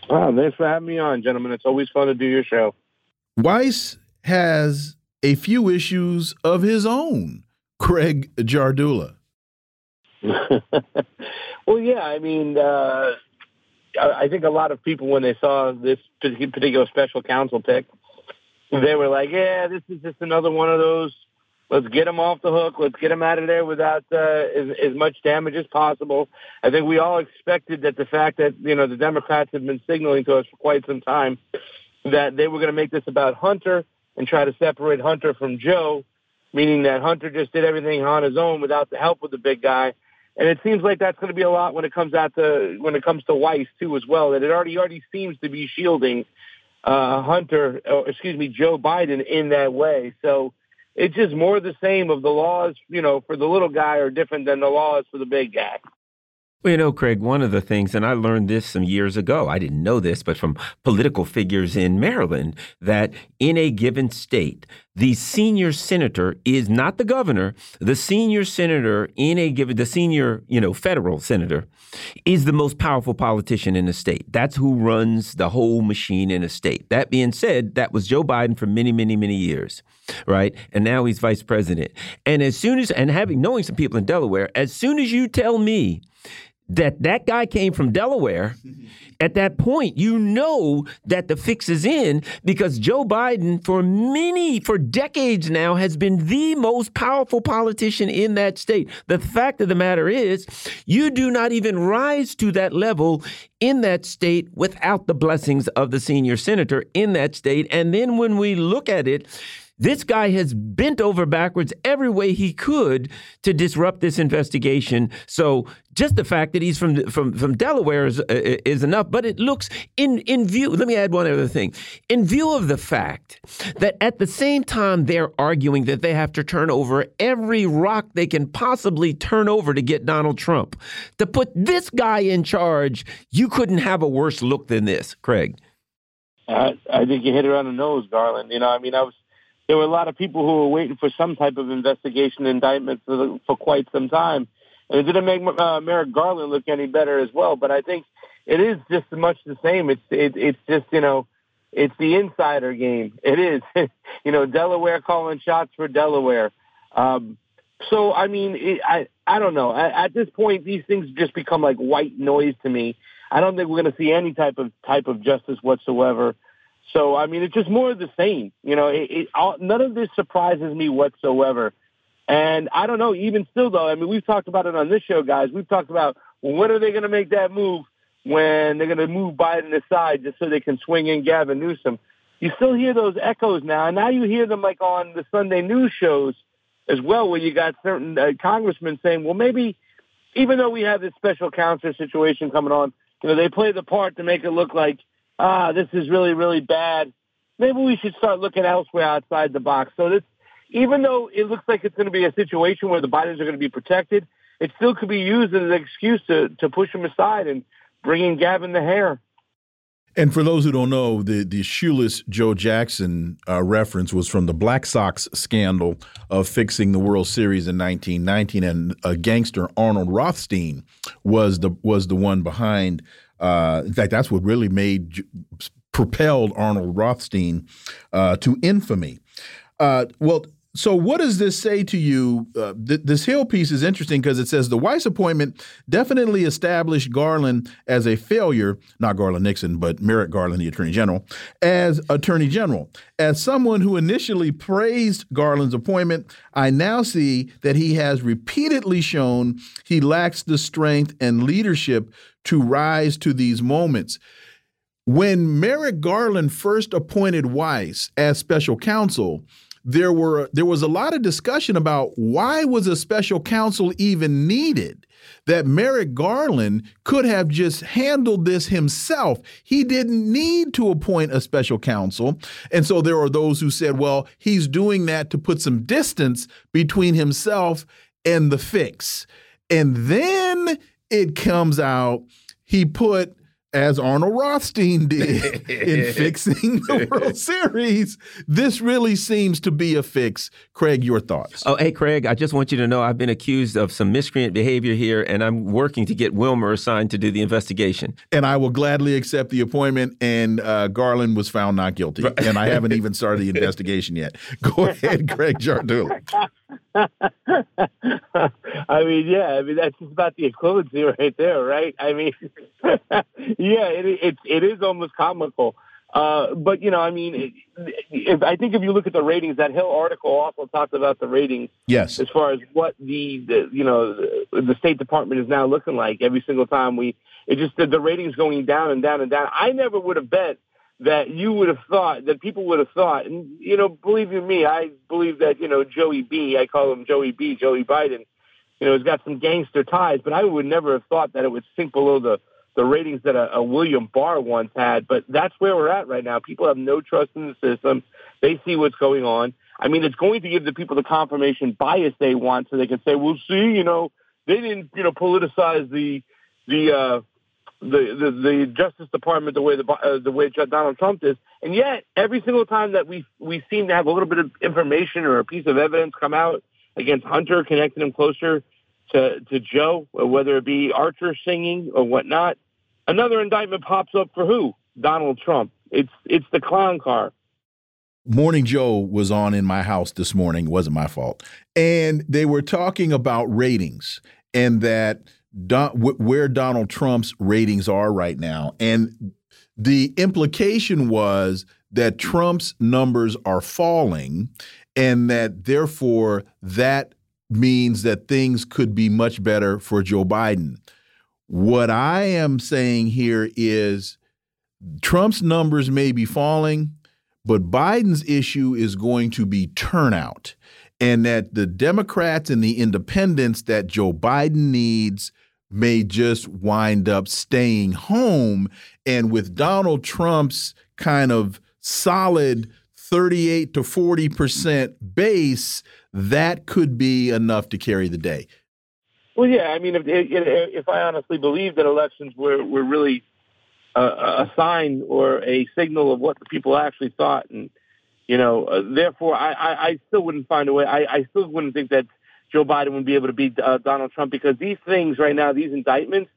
Wow, thanks for having me on, gentlemen. It's always fun to do your show. Weiss has a few issues of his own. Craig Jardula. well, yeah, I mean, uh, I think a lot of people when they saw this particular special counsel pick, they were like, "Yeah, this is just another one of those. Let's get him off the hook. Let's get him out of there without uh, as, as much damage as possible." I think we all expected that the fact that you know the Democrats have been signaling to us for quite some time that they were going to make this about Hunter and try to separate Hunter from Joe, meaning that Hunter just did everything on his own without the help of the big guy. And it seems like that's going to be a lot when it comes out to when it comes to Weiss too as well. That it already already seems to be shielding uh, Hunter, or excuse me, Joe Biden in that way. So it's just more the same of the laws, you know, for the little guy are different than the laws for the big guy. Well, you know, Craig, one of the things, and I learned this some years ago, I didn't know this, but from political figures in Maryland, that in a given state, the senior senator is not the governor. The senior senator in a given, the senior, you know, federal senator is the most powerful politician in the state. That's who runs the whole machine in a state. That being said, that was Joe Biden for many, many, many years, right? And now he's vice president. And as soon as, and having, knowing some people in Delaware, as soon as you tell me, that that guy came from Delaware, at that point, you know that the fix is in because Joe Biden, for many, for decades now, has been the most powerful politician in that state. The fact of the matter is, you do not even rise to that level in that state without the blessings of the senior senator in that state. And then when we look at it, this guy has bent over backwards every way he could to disrupt this investigation. So just the fact that he's from from from Delaware is uh, is enough. But it looks in in view. Let me add one other thing. In view of the fact that at the same time they're arguing that they have to turn over every rock they can possibly turn over to get Donald Trump, to put this guy in charge, you couldn't have a worse look than this, Craig. I, I think you hit it on the nose, Garland. You know, I mean, I was there were a lot of people who were waiting for some type of investigation indictment for, for quite some time. And it didn't make uh, Merrick Garland look any better as well. But I think it is just much the same. It's it, it's just you know it's the insider game. It is you know Delaware calling shots for Delaware. Um, so I mean it, I I don't know. At, at this point, these things just become like white noise to me. I don't think we're going to see any type of type of justice whatsoever. So I mean, it's just more of the same. You know, it, it, all, none of this surprises me whatsoever. And I don't know, even still though, I mean, we've talked about it on this show, guys. We've talked about when are they going to make that move when they're going to move Biden aside just so they can swing in Gavin Newsom. You still hear those echoes now, and now you hear them like on the Sunday news shows as well, where you got certain uh, congressmen saying, well, maybe even though we have this special counsel situation coming on, you know, they play the part to make it look like ah, this is really, really bad. Maybe we should start looking elsewhere outside the box. So this, even though it looks like it's going to be a situation where the Bidens are going to be protected, it still could be used as an excuse to, to push them aside and bring in Gavin the Hair. And for those who don't know, the the shoeless Joe Jackson uh, reference was from the Black Sox scandal of fixing the World Series in 1919, and a gangster Arnold Rothstein was the was the one behind uh, in fact, that's what really made propelled Arnold Rothstein uh, to infamy. Uh, well, so what does this say to you? Uh, th this Hill piece is interesting because it says the Weiss appointment definitely established Garland as a failure, not Garland Nixon, but Merrick Garland, the Attorney General, as Attorney General. As someone who initially praised Garland's appointment, I now see that he has repeatedly shown he lacks the strength and leadership to rise to these moments. When Merrick Garland first appointed Weiss as special counsel, there were there was a lot of discussion about why was a special counsel even needed that Merrick Garland could have just handled this himself. He didn't need to appoint a special counsel. And so there are those who said, well, he's doing that to put some distance between himself and the fix. And then it comes out he put as Arnold Rothstein did in fixing the World Series. This really seems to be a fix. Craig, your thoughts? Oh, hey, Craig, I just want you to know I've been accused of some miscreant behavior here, and I'm working to get Wilmer assigned to do the investigation. And I will gladly accept the appointment. And uh, Garland was found not guilty. And I haven't even started the investigation yet. Go ahead, Craig Jardula. I mean, yeah, I mean that's just about the equivalency right there, right? I mean, yeah, it, it it is almost comical. Uh, but you know, I mean, if, I think if you look at the ratings, that Hill article also talks about the ratings. Yes. As far as what the, the you know the, the State Department is now looking like every single time we, it just the, the ratings going down and down and down. I never would have bet that you would have thought that people would have thought, and you know, believe you me, I believe that you know Joey B, I call him Joey B, Joey Biden, you know, has got some gangster ties, but I would never have thought that it would sink below the the ratings that a, a William Barr once had. But that's where we're at right now. People have no trust in the system. They see what's going on. I mean, it's going to give the people the confirmation bias they want, so they can say, "Well, see, you know, they didn't, you know, politicize the the." uh the, the the Justice Department the way the uh, the way Donald Trump is, and yet every single time that we we seem to have a little bit of information or a piece of evidence come out against Hunter, connecting him closer to to Joe, whether it be Archer singing or whatnot, another indictment pops up for who? Donald Trump. It's it's the clown car. Morning Joe was on in my house this morning. It wasn't my fault, and they were talking about ratings and that Don, where Donald Trump's ratings are right now. And the implication was that Trump's numbers are falling and that therefore that means that things could be much better for Joe Biden. What I am saying here is Trump's numbers may be falling, but Biden's issue is going to be turnout. And that the Democrats and the independents that Joe Biden needs may just wind up staying home. And with Donald Trump's kind of solid 38 to 40% base, that could be enough to carry the day. Well, yeah. I mean, if, if I honestly believe that elections were, were really uh, a, a sign or a signal of what the people actually thought, and, you know, uh, therefore, I, I, I still wouldn't find a way. I, I still wouldn't think that Joe Biden would be able to beat uh, Donald Trump because these things right now, these indictments,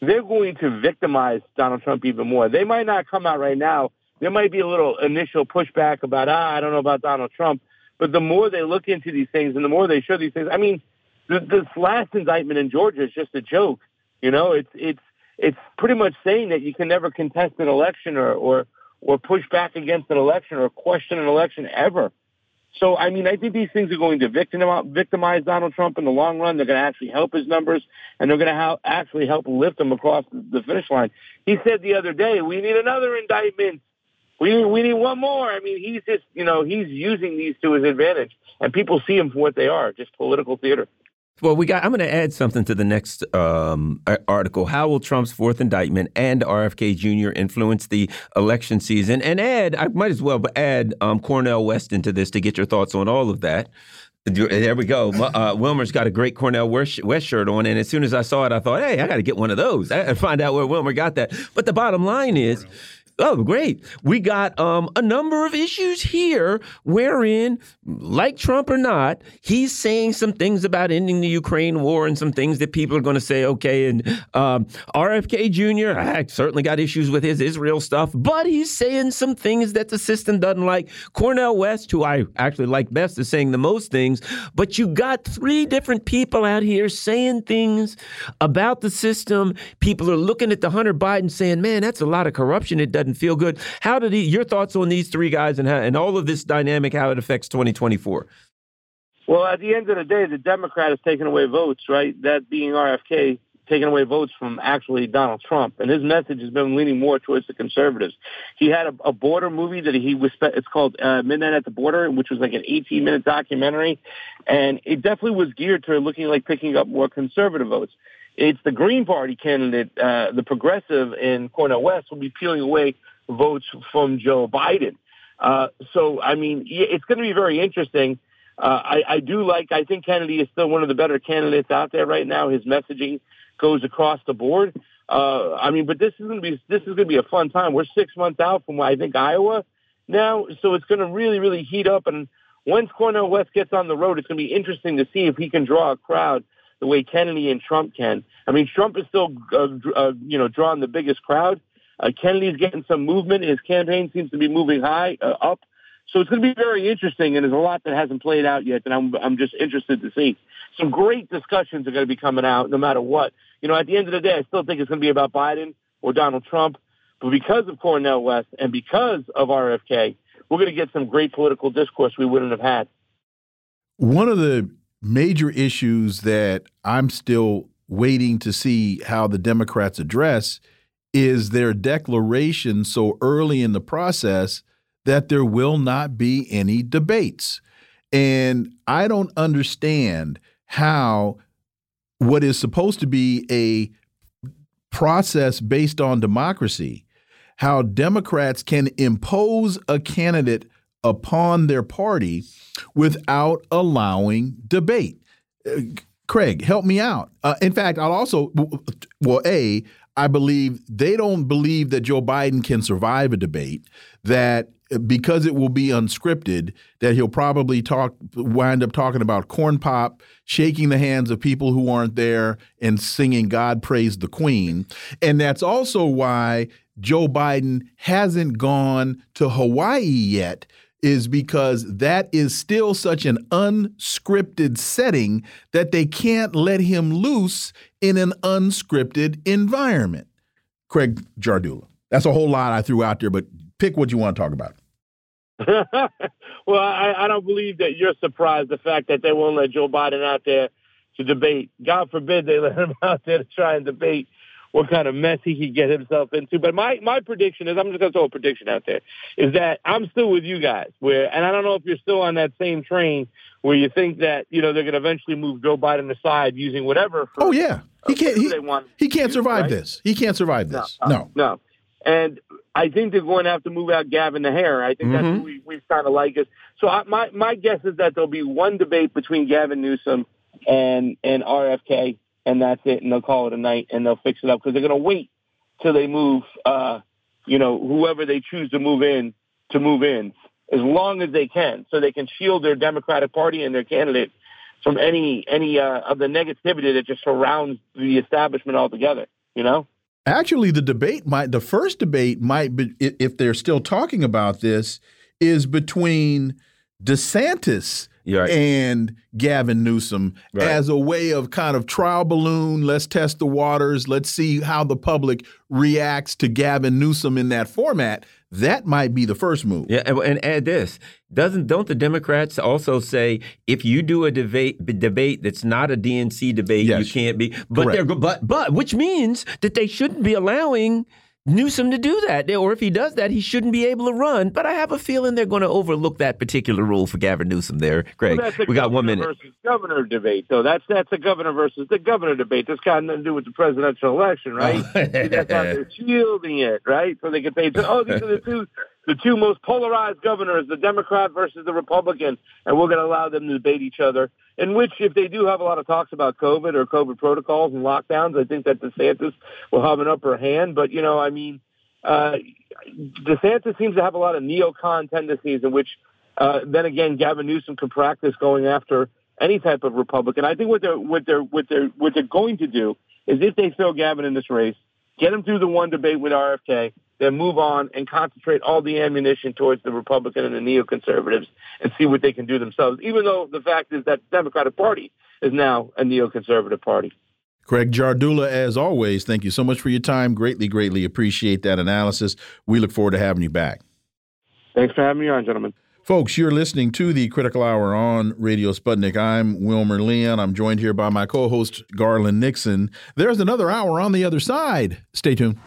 they're going to victimize Donald Trump even more. They might not come out right now. There might be a little initial pushback about, ah, I don't know about Donald Trump. But the more they look into these things and the more they show these things, I mean, the, this last indictment in Georgia is just a joke. You know, it's it's it's pretty much saying that you can never contest an election or or or push back against an election or question an election ever. So, I mean, I think these things are going to victimize Donald Trump in the long run. They're going to actually help his numbers, and they're going to help, actually help lift him across the finish line. He said the other day, "We need another indictment. We we need one more." I mean, he's just, you know, he's using these to his advantage, and people see him for what they are, just political theater. Well, we got. I'm going to add something to the next um, article. How will Trump's fourth indictment and RFK Jr. influence the election season? And add, I might as well add um, Cornel West into this to get your thoughts on all of that. There we go. Uh, Wilmer's got a great Cornel West shirt on, and as soon as I saw it, I thought, "Hey, I got to get one of those." and find out where Wilmer got that. But the bottom line is, Oh, great. We got um, a number of issues here wherein, like Trump or not, he's saying some things about ending the Ukraine war and some things that people are going to say, okay. And um, RFK Jr., I certainly got issues with his Israel stuff, but he's saying some things that the system doesn't like. Cornel West, who I actually like best, is saying the most things. But you got three different people out here saying things about the system. People are looking at the Hunter Biden saying, man, that's a lot of corruption. It doesn't doesn't feel good. How did he? Your thoughts on these three guys and how, and all of this dynamic, how it affects 2024? Well, at the end of the day, the Democrat is taking away votes, right? That being RFK taking away votes from actually Donald Trump, and his message has been leaning more towards the conservatives. He had a, a border movie that he was. It's called uh, Midnight at the Border, which was like an 18 minute documentary, and it definitely was geared to looking like picking up more conservative votes it's the Green Party candidate, uh, the progressive in Cornel West, will be peeling away votes from Joe Biden. Uh, so, I mean, it's going to be very interesting. Uh, I, I do like, I think Kennedy is still one of the better candidates out there right now. His messaging goes across the board. Uh, I mean, but this is going to be this is going to be a fun time. We're six months out from I think Iowa now, so it's going to really really heat up. And once Cornel West gets on the road, it's going to be interesting to see if he can draw a crowd the way Kennedy and Trump can. I mean, Trump is still uh, uh, you know drawing the biggest crowd. Uh, Kennedy's getting some movement. His campaign seems to be moving high uh, up. So it's going to be very interesting, and there's a lot that hasn't played out yet, and I'm I'm just interested to see. Some great discussions are going to be coming out, no matter what. You know, at the end of the day, I still think it's going to be about Biden or Donald Trump, but because of Cornel West and because of RFK, we're going to get some great political discourse we wouldn't have had. One of the major issues that I'm still waiting to see how the Democrats address is their declaration so early in the process that there will not be any debates. And I don't understand how what is supposed to be a process based on democracy, how Democrats can impose a candidate upon their party without allowing debate. Uh, Craig, help me out. Uh, in fact, I'll also, well, A, I believe they don't believe that Joe Biden can survive a debate, that because it will be unscripted, that he'll probably talk, wind up talking about corn pop, shaking the hands of people who aren't there, and singing God Praise the Queen. And that's also why Joe Biden hasn't gone to Hawaii yet is because that is still such an unscripted setting that they can't let him loose in an unscripted environment. Craig Jardula. That's a whole lot I threw out there, but pick what you want to talk about. well, I, I don't believe that you're surprised the fact that they won't let Joe Biden out there to debate. God forbid they let him out there to try and debate what kind of mess he could get himself into. But my, my prediction is, I'm just going to throw a prediction out there, is that I'm still with you guys. Where, and I don't know if you're still on that same train where you think that you know they're going to eventually move Joe Biden aside using whatever. For, oh yeah, he can't. He, he can't survive right? this. He can't survive this. No, no. no. And I think they're going to have to move out Gavin the Hair. I think mm-hmm. that's what we, we kind of like it. So I, my my guess is that there'll be one debate between Gavin Newsom and and RFK and that's it, and they'll call it a night, and they'll fix it up because they're going to wait till they move, uh, you know, whoever they choose to move in to move in as long as they can, so they can shield their Democratic Party and their candidate from any any uh, of the negativity that just surrounds the establishment altogether. You know. Actually, the debate might the first debate might be if they're still talking about this is between DeSantis right. and Gavin Newsom right. as a way of kind of trial balloon. Let's test the waters. Let's see how the public reacts to Gavin Newsom in that format. That might be the first move. Yeah, and, add this: doesn't don't the Democrats also say if you do a debate debate that's not a DNC debate, yes. you can't be. But Correct. they're but but which means that they shouldn't be allowing Newsom to do that. Or if he does that, he shouldn't be able to run. But I have a feeling they're going to overlook that particular rule for Gavin Newsom there. Greg, well, we got one minute. Versus governor debate, though. That's that's a governor versus the governor debate. This got nothing to do with the presidential election, right? That's how they're shielding it, right? So they can say, oh, these are the two the two most polarized governors, the Democrat versus the Republican, and we're going to allow them to debate each other. In which, if they do have a lot of talks about COVID or COVID protocols and lockdowns, I think that DeSantis will have an upper hand. But you know, I mean, uh, DeSantis seems to have a lot of neocon tendencies, in which, uh, then again, Gavin Newsom can practice going after any type of Republican. I think what they're what they're what they're what they're going to do is if they throw Gavin in this race, get him through the one debate with RFK then move on and concentrate all the ammunition towards the Republican and the neoconservatives and see what they can do themselves, even though the fact is that the Democratic Party is now a neoconservative party. Craig Jardula, as always, thank you so much for your time. Greatly, greatly appreciate that analysis. We look forward to having you back. Thanks for having me on, gentlemen. Folks, you're listening to the Critical Hour on Radio Sputnik. I'm Wilmer Leon. I'm joined here by my co host, Garland Nixon. There's another hour on the other side. Stay tuned.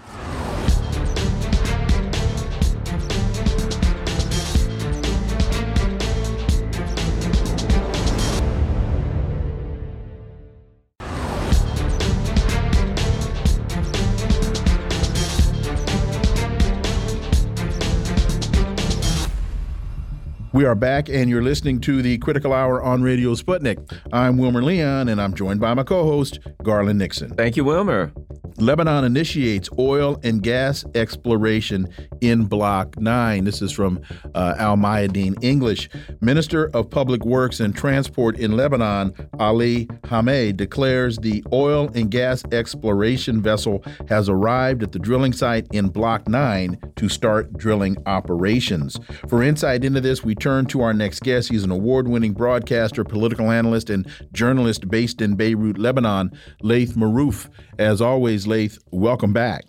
We are back, and you're listening to the Critical Hour on Radio Sputnik. I'm Wilmer Leon, and I'm joined by my co host, Garland Nixon. Thank you, Wilmer. Lebanon initiates oil and gas exploration in Block 9. This is from uh, Al Mayadeen English. Minister of Public Works and Transport in Lebanon, Ali Hamie, declares the oil and gas exploration vessel has arrived at the drilling site in Block 9 to start drilling operations. For insight into this, we turn to our next guest. He's an award winning broadcaster, political analyst, and journalist based in Beirut, Lebanon, Laith Marouf. As always, Laith, welcome back.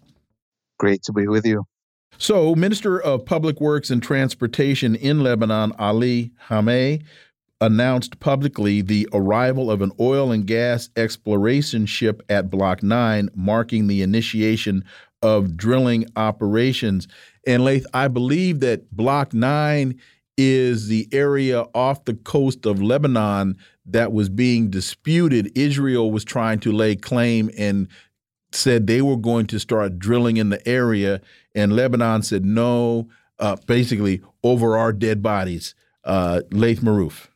Great to be with you. So, Minister of Public Works and Transportation in Lebanon, Ali Hamie, announced publicly the arrival of an oil and gas exploration ship at Block 9, marking the initiation of drilling operations. And Laith, I believe that Block 9 is the area off the coast of Lebanon that was being disputed. Israel was trying to lay claim and said they were going to start drilling in the area, and Lebanon said no, uh, basically over our dead bodies. Uh, Laith Marouf.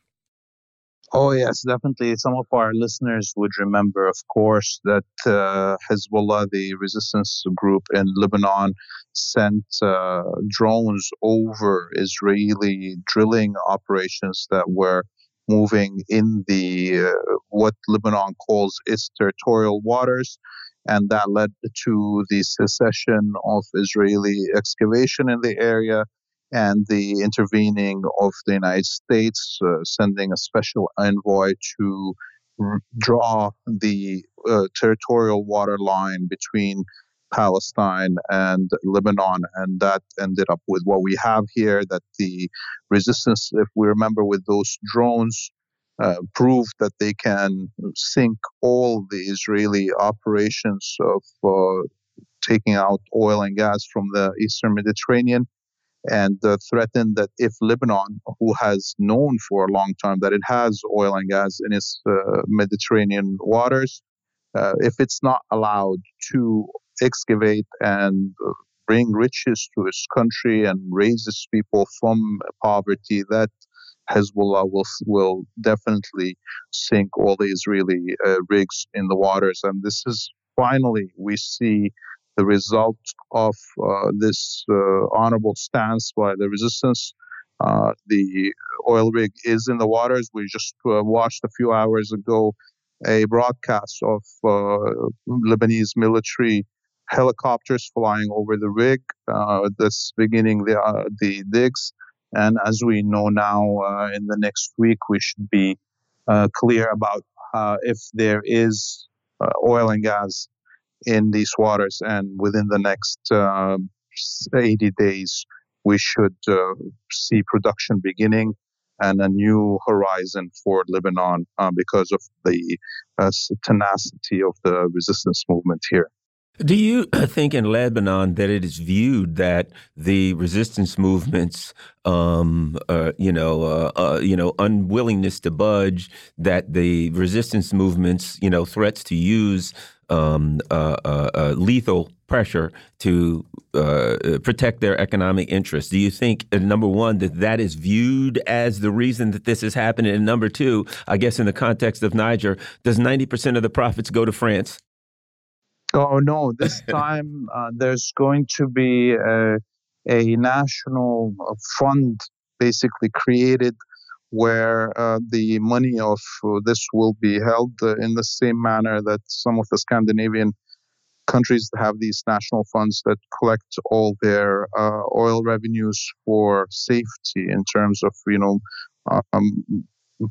Oh, yes, definitely. Some of our listeners would remember, of course, that uh, Hezbollah, the resistance group in Lebanon, sent uh, drones over Israeli drilling operations that were moving in the uh, what Lebanon calls its territorial waters. And that led to the cessation of Israeli excavation in the area and the intervening of the United States, uh, sending a special envoy to draw the uh, territorial water line between Palestine and Lebanon. And that ended up with what we have here that the resistance, if we remember with those drones, uh, proved that they can sink all the Israeli operations of uh, taking out oil and gas from the eastern Mediterranean and uh, threatened that if Lebanon, who has known for a long time that it has oil and gas in its uh, Mediterranean waters, uh, if it's not allowed to excavate and bring riches to its country and raise its people from poverty, that Hezbollah will will definitely sink all the Israeli uh, rigs in the waters, and this is finally we see the result of uh, this uh, honorable stance by the resistance. Uh, the oil rig is in the waters. We just watched a few hours ago a broadcast of Lebanese military helicopters flying over the rig uh, that's beginning the uh, the digs. And as we know now, uh, in the next week we should be clear about if there is oil and gas in these waters, and within the next uh, 80 days, we should uh, see production beginning and a new horizon for Lebanon uh, because of the uh, tenacity of the resistance movement here. Do you think in Lebanon that it is viewed that the resistance movements, um, uh, you know, uh, uh, you know, unwillingness to budge, that the resistance movements, you know, threats to use um, uh, uh, uh, lethal pressure to protect their economic interests? Do you think, number one, that that is viewed as the reason that this is happening? And number two, I guess in the context of Niger, does 90% of the profits go to France? Oh no! This time uh, there's going to be a, a national fund basically created where uh, the money of uh, this will be held uh, in the same manner that some of the Scandinavian countries have these national funds that collect all their uh, oil revenues for safety in terms of you know um,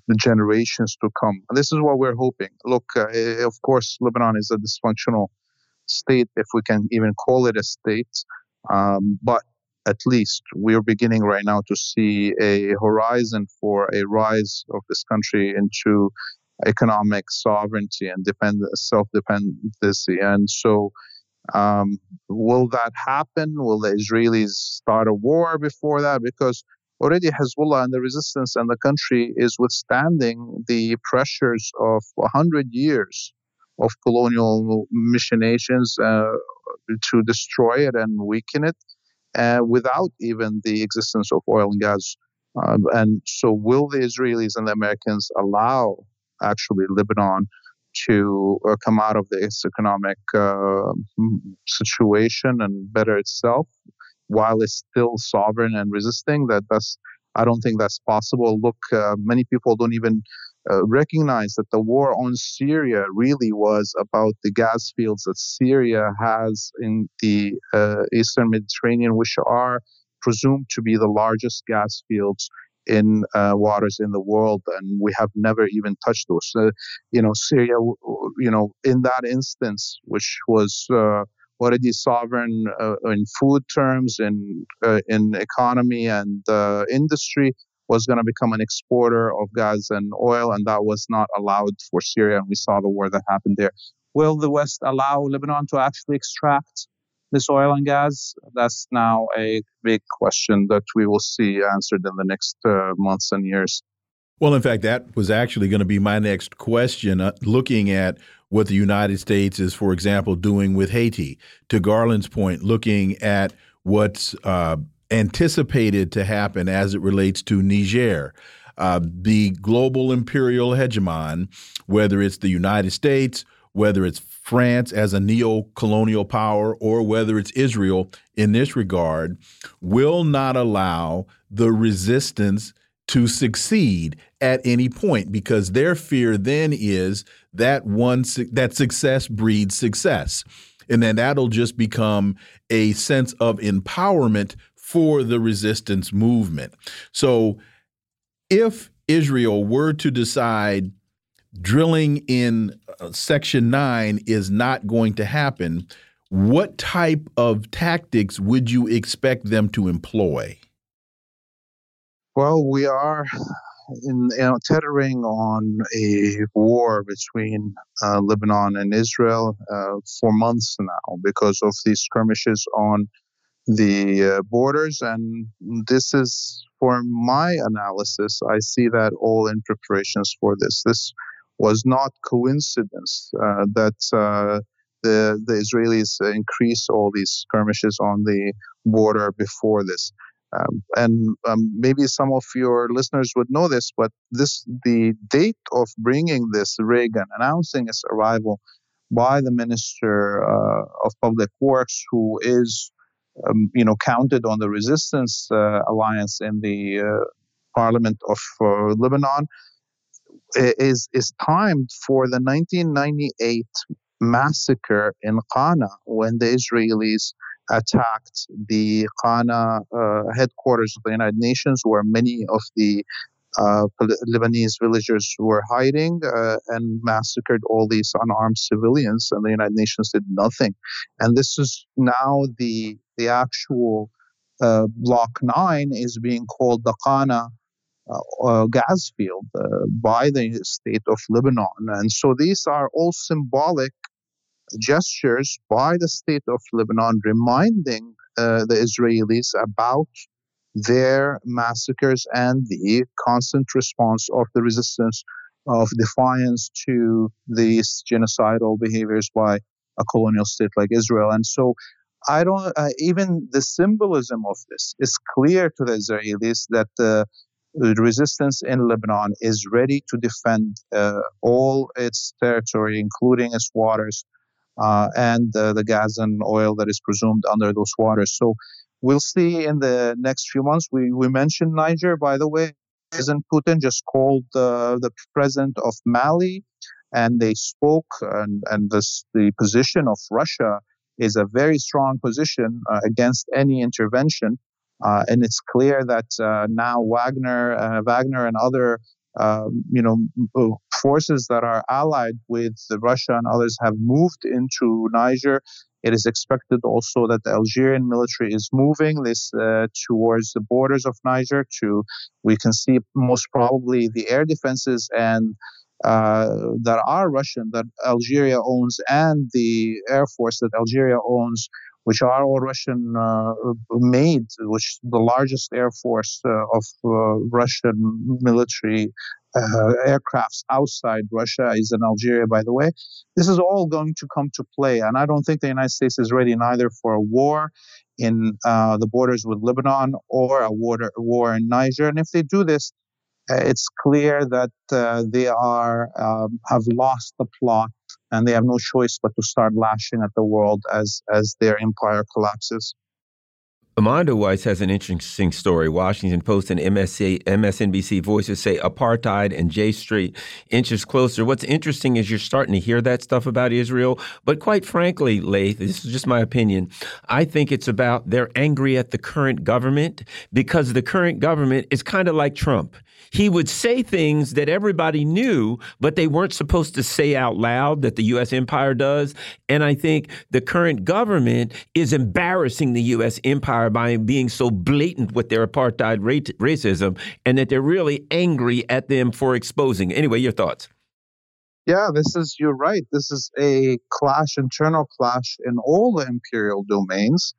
the generations to come. And this is what we're hoping. Look, uh, of course, Lebanon is a dysfunctional state, if we can even call it a state. Um, but at least we're beginning right now to see a horizon for a rise of this country into economic sovereignty and depend- self-dependency. And so, um, will that happen? Will the Israelis start a war before that? Because already Hezbollah and the resistance and the country is withstanding the pressures of 100 years of colonial machinations uh, to destroy it and weaken it uh, without even the existence of oil and gas. Um, and so, will the Israelis and the Americans allow actually Lebanon to uh, come out of this economic uh, situation and better itself while it's still sovereign and resisting. That that's I don't think that's possible. Look, uh, many people don't even uh, recognize that the war on Syria really was about the gas fields that Syria has in the uh, eastern Mediterranean, which are presumed to be the largest gas fields in uh, waters in the world, and we have never even touched those. Uh, you know, Syria, you know, in that instance, which was uh, already sovereign uh, in food terms, in in economy and industry, was going to become an exporter of gas and oil, and that was not allowed for Syria. And we saw the war that happened there. Will the West allow Lebanon to actually extract this oil and gas? That's now a big question that we will see answered in the next uh, months and years. Well, in fact, that was actually going to be my next question. Uh, looking at what the United States is, for example, doing with Haiti, to Garland's point, looking at what's uh, anticipated to happen as it relates to Niger. Uh, the global imperial hegemon, whether it's the United States, whether it's France as a neo colonial power or whether it's Israel in this regard, will not allow the resistance to succeed at any point because their fear then is that one that success breeds success and then that'll just become a sense of empowerment for the resistance movement so if Israel were to decide drilling in uh, Section 9 is not going to happen, what type of tactics would you expect them to employ? Well, we are in, you know, on a war between uh, Lebanon and Israel uh, for months now because of these skirmishes on the uh, borders. And this is, for my analysis, I see that all in preparations for this. This was not coincidence uh, that uh, the the Israelis increased all these skirmishes on the border before this. Um, and um, maybe some of your listeners would know this, but this the date of bringing this rig and announcing its arrival by the Minister uh, of Public Works, who is, um, you know, counted on the Resistance uh, Alliance in the uh, Parliament of uh, Lebanon, is is timed for the 1998 massacre in Qana when the Israelis attacked the Qana uh, headquarters of the United Nations, where many of the uh, Lebanese villagers were hiding uh, and massacred all these unarmed civilians, and the United Nations did nothing. And this is now the the actual uh, Block Nine is being called the Qana uh, uh, gas field uh, by the state of Lebanon. And so these are all symbolic gestures by the state of Lebanon reminding the Israelis about their massacres and the constant response of the resistance of defiance to these genocidal behaviors by a colonial state like Israel. And so I don't, uh, even the symbolism of this is clear to the Israelis that the the resistance in Lebanon is ready to defend uh, all its territory, including its waters uh, and uh, the gas and oil that is presumed under those waters. So we'll see in the next few months. We, we mentioned Niger, by the way. President Putin just called the president of Mali and they spoke, and, and this, the position of Russia is a very strong position uh, against any intervention. Uh, and it's clear that uh, now Wagner, uh, Wagner, and other um, you know forces that are allied with Russia and others have moved into Niger. It is expected also that the Algerian military is moving this uh, towards the borders of Niger. To we can see most probably the air defenses and that are Russian that Algeria owns and the air force that Algeria owns which are all Russian uh, made, which the largest air force uh, of uh, Russian military uh, aircrafts outside Russia is in Algeria, by the way. This is all going to come to play, and I don't think the United States is ready neither for a war in uh, the borders with Lebanon or a war, war in Niger. And if they do this, it's clear that uh, they are um, have lost the plot and they have no choice but to start lashing at the world as as their empire collapses. Mondoweiss has an interesting story. Washington Post and MSNBC Voices say apartheid and J Street inches closer. What's interesting is you're starting to hear that stuff about Israel. But quite frankly, Laith, this is just my opinion. I think it's about they're angry at the current government because the current government is kind of like Trump he would say things that everybody knew, but they weren't supposed to say out loud that the U.S. empire does. And I think the current government is embarrassing the U.S. empire by being so blatant with their apartheid racism and that they're really angry at them for exposing. Anyway, your thoughts? Yeah, this is, you're right. This is a clash, internal clash in all the imperial domains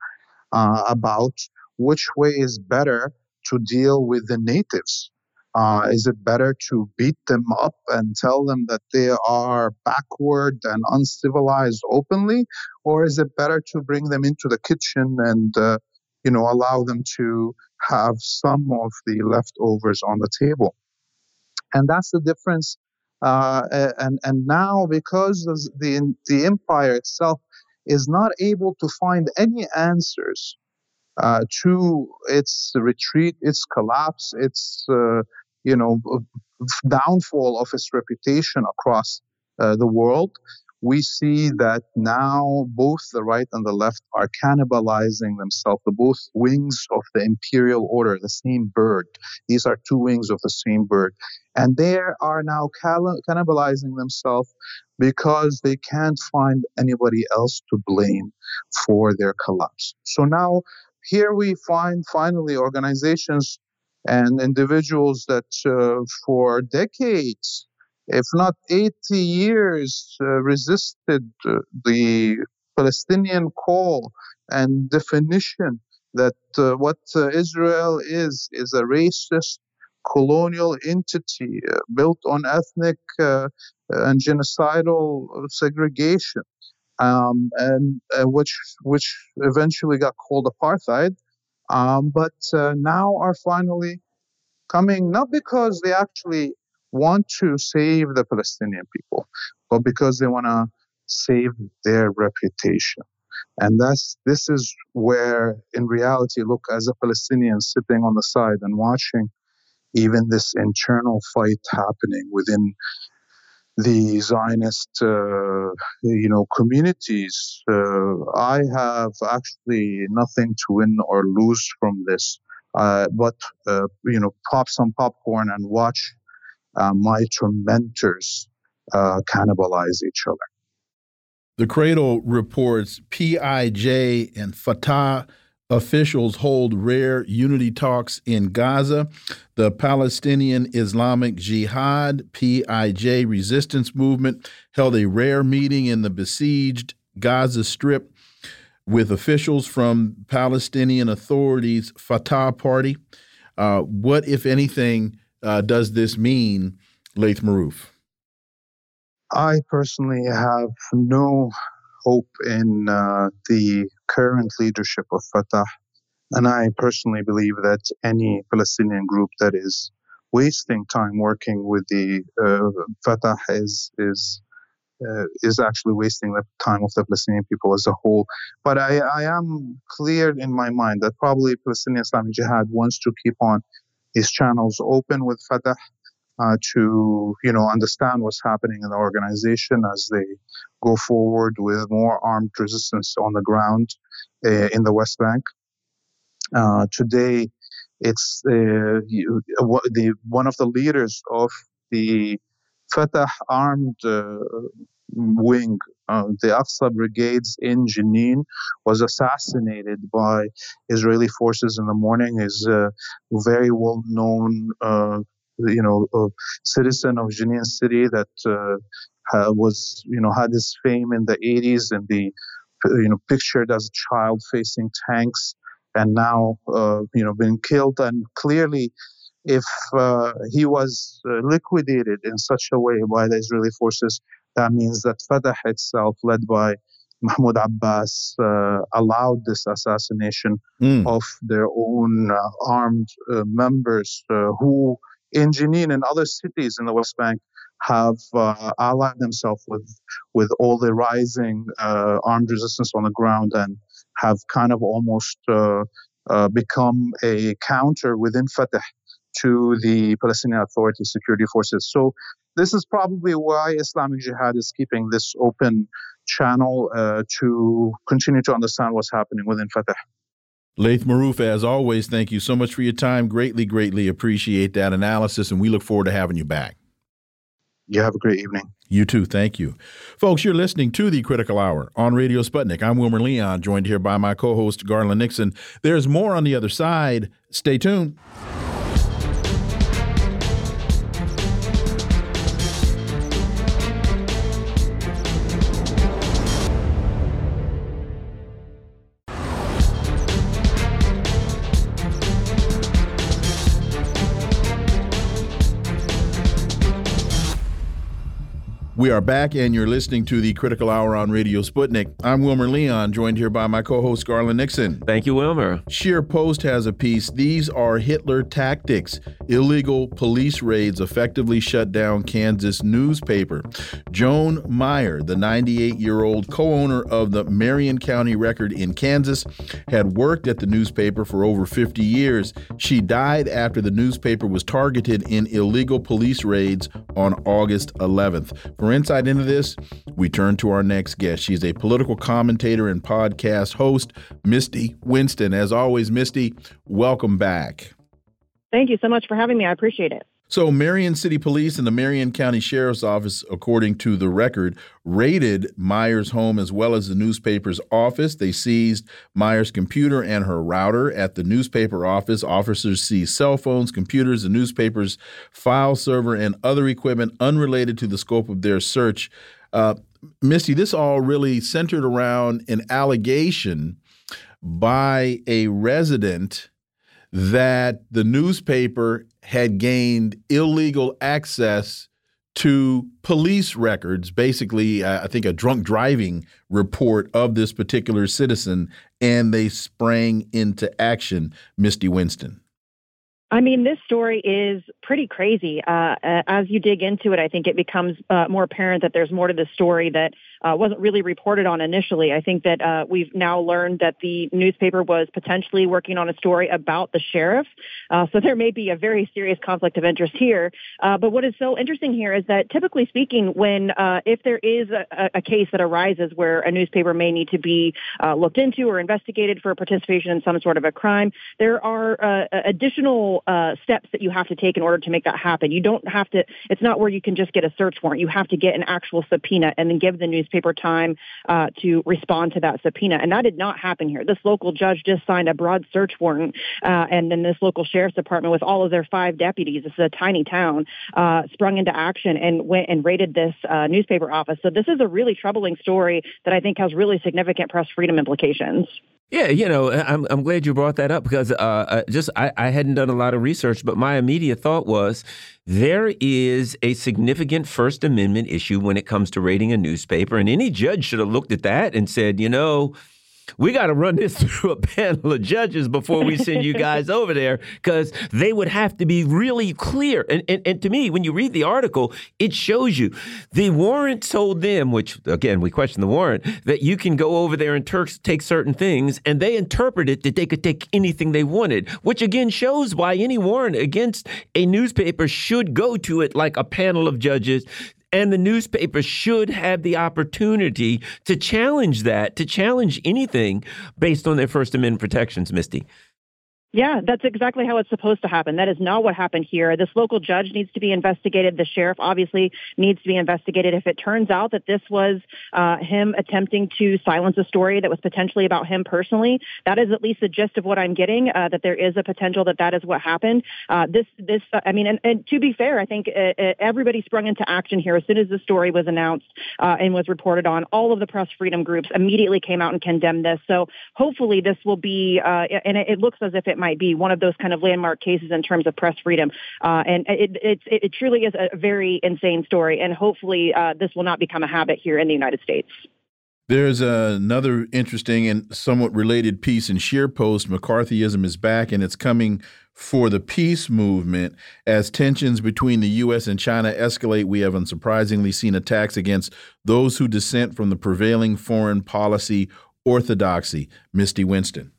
uh, about which way is better to deal with the natives. Uh, is it better to beat them up and tell them that they are backward and uncivilized openly, or is it better to bring them into the kitchen and uh, you know allow them to have some of the leftovers on the table? And that's the difference. Uh, and and now because the the empire itself is not able to find any answers uh, to its retreat, its collapse, its uh, you know downfall of its reputation across uh, the world we see that now both the right and the left are cannibalizing themselves, the both wings of the imperial order, the same bird. These are two wings of the same bird. And they are now cannibalizing themselves because they can't find anybody else to blame for their collapse. So now here we find finally organizations and individuals that uh, for decades, if not 80 years, uh, resisted uh, the Palestinian call and definition that uh, what uh, Israel is is a racist colonial entity uh, built on ethnic and genocidal segregation. Um, and which which eventually got called apartheid, um, but now are finally coming not because they actually want to save the Palestinian people, but because they want to save their reputation. And that's this is where, in reality, look as a Palestinian sitting on the side and watching even this internal fight happening within the Zionist, uh, you know, communities. Uh, I have actually nothing to win or lose from this, uh, but uh, you know, pop some popcorn and watch my tormentors uh, cannibalize each other. The Cradle reports PIJ and Fatah Officials hold rare unity talks in Gaza. The Palestinian Islamic Jihad, PIJ resistance movement, held a rare meeting in the besieged Gaza Strip with officials from Palestinian Authorities Fatah Party. Uh, what, if anything, uh, does this mean, Laith Marouf? I personally have no hope in uh, the current leadership of Fatah. And I personally believe that any Palestinian group that is wasting time working with the uh, Fatah is is uh, is actually wasting the time of the Palestinian people as a whole. But I, I am clear in my mind that probably Palestinian Islamic Jihad wants to keep on his channels open with Fatah uh, to you know understand what's happening in the organization as they go forward with more armed resistance on the ground uh, in the West Bank. Uh, today, it's uh, the one of the leaders of the Fatah armed uh, wing, uh, the Aqsa brigades in Jenin, was assassinated by Israeli forces in the morning. Is a very well known you know, a citizen of Jenin city that uh, was, you know, had his fame in the 80s and the, you know, pictured as a child facing tanks and now, uh, you know, been killed. And clearly, if uh, he was uh, liquidated in such a way by the Israeli forces, that means that Fatah itself, led by Mahmoud Abbas, uh, allowed this assassination mm. of their own uh, armed members who in Jenin and other cities in the West Bank have uh, allied themselves with with all the rising uh, armed resistance on the ground and have kind of almost uh, uh become a counter within Fatah to the Palestinian Authority security forces. So this is probably why Islamic Jihad is keeping this open channel uh, to continue to understand what's happening within Fatah. Laith Marouf, as always, thank you so much for your time. Greatly, greatly appreciate that analysis, and we look forward to having you back. You have a great evening. You too. Thank you. Folks, you're listening to the Critical Hour on Radio Sputnik. I'm Wilmer Leon, joined here by my co host, Garland Nixon. There's more on the other side. Stay tuned. We are back, and you're listening to the Critical Hour on Radio Sputnik. I'm Wilmer Leon, joined here by my co host, Garland Nixon. Thank you, Wilmer. ScheerPost has a piece. These are Hitler tactics. Illegal police raids effectively shut down Kansas newspaper. Joan Meyer, the 98 year old co owner of the Marion County Record in Kansas, had worked at the newspaper for over 50 years. She died after the newspaper was targeted in illegal police raids on August 11th. For insight into this, we turn to our next guest. She's a political commentator and podcast host, Misty Winston. As always, Misty, welcome back. Thank you so much for having me. I appreciate it. So, Marion City Police and the Marion County Sheriff's Office, according to the record, raided Meyer's home as well as the newspaper's office. They seized Meyer's computer and her router at the newspaper office. Officers seized cell phones, computers, the newspaper's file server, and other equipment unrelated to the scope of their search. Uh, Misty, this all really centered around an allegation by a resident that the newspaper had gained illegal access to police records, basically, uh, I think a drunk driving report of this particular citizen, and they sprang into action. Misty Winston. I mean, this story is pretty crazy. Uh, as you dig into it, I think it becomes uh, more apparent that there's more to the story that uh, wasn't really reported on initially. I think that uh, we've now learned that the newspaper was potentially working on a story about the sheriff. Uh, so there may be a very serious conflict of interest here. Uh, but what is so interesting here is that typically speaking, when if there is a, a, case that arises where a newspaper may need to be looked into or investigated for participation in some sort of a crime, there are additional uh, steps that you have to take in order to make that happen. You don't have to, it's not where you can just get a search warrant. You have to get an actual subpoena and then give the newspaper time uh, to respond to that subpoena. And that did not happen here. This local judge just signed a broad search warrant, uh, and then this local sheriff's department with all of their five deputies, this is a tiny town, uh, sprung into action and went and raided this uh, newspaper office. So this is a really troubling story that I think has really significant press freedom implications. Yeah, you know, I'm I'm glad you brought that up because uh, uh, just I, I hadn't done a lot of research, but my immediate thought was there is a significant First Amendment issue when it comes to rating a newspaper, and any judge should have looked at that and said, you know, we got to run this through a panel of judges before we send you guys over there because they would have to be really clear. And, and, and to me, when you read the article, it shows you the warrant told them, which again, we question the warrant, that you can go over there and turks take certain things, and they interpreted it that they could take anything they wanted, which again shows why any warrant against a newspaper should go to it like a panel of judges and the newspaper should have the opportunity to challenge that, to challenge anything based on their First Amendment protections, Misty. Yeah, that's exactly how it's supposed to happen. That is not what happened here. This local judge needs to be investigated. The sheriff obviously needs to be investigated. If it turns out that this was uh, him attempting to silence a story that was potentially about him personally, that is at least the gist of what I'm getting. Uh, that there is a potential that that is what happened. Uh, this, this, uh, I mean, and, and, to be fair, I think uh, uh, everybody sprung into action here as soon as the story was announced and was reported on. All of the press freedom groups immediately came out and condemned this. So hopefully, this will be, and it, it looks as if it might be one of those kind of landmark cases in terms of press freedom. Uh, and it, it, it, truly is a very insane story. And hopefully uh, this will not become a habit here in the United States. There's another interesting and somewhat related piece in ScheerPost McCarthyism is back, and it's coming for the peace movement. As tensions between the U.S. and China escalate, we have unsurprisingly seen attacks against those who dissent from the prevailing foreign policy orthodoxy. Misty Winston.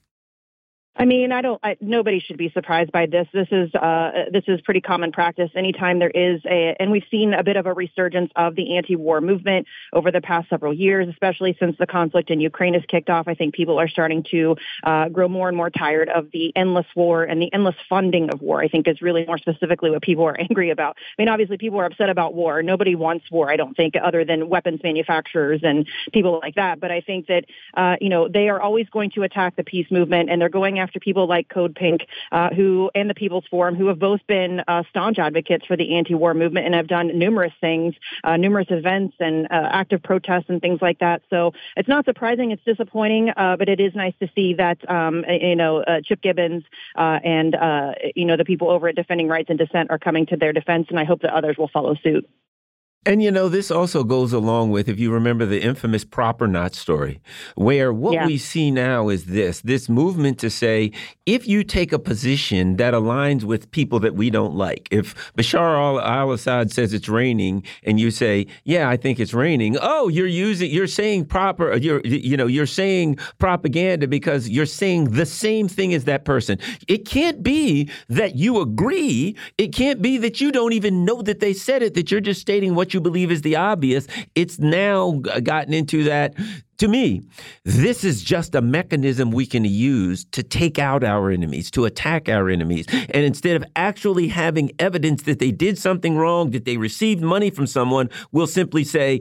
I mean, I don't. I, nobody should be surprised by this. This is uh, this is pretty common practice. Anytime there is a, and we've seen a bit of a resurgence of the anti-war movement over the past several years, especially since the conflict in Ukraine has kicked off. I think people are starting to uh, grow more and more tired of the endless war and the endless funding of war. I think is really more specifically what people are angry about. I mean, obviously, people are upset about war. Nobody wants war. I don't think, other than weapons manufacturers and people like that. But I think that uh, you know they are always going to attack the peace movement, and they're going people like Code Pink, uh, who and the People's Forum, who have both been uh, staunch advocates for the anti-war movement and have done numerous things, uh, numerous events and uh, active protests and things like that. So it's not surprising. It's disappointing, uh, but it is nice to see that um, you know uh, Chip Gibbons and you know the people over at Defending Rights and Dissent are coming to their defense, and I hope that others will follow suit. And you know, this also goes along with, if you remember the infamous PropOrNot story, where what yeah. we see now is this this movement to say, if you take a position that aligns with people that we don't like, if Bashar al Assad says it's raining and you say, yeah, I think it's raining, oh, you're using, you're saying proper, uh, you're, you know, you're saying propaganda because you're saying the same thing as that person. It can't be that you agree. It can't be that you don't even know that they said it, that you're just stating what you believe is the obvious. It's now gotten into that. To me, this is just a mechanism we can use to take out our enemies, to attack our enemies. And instead of actually having evidence that they did something wrong, that they received money from someone, we'll simply say,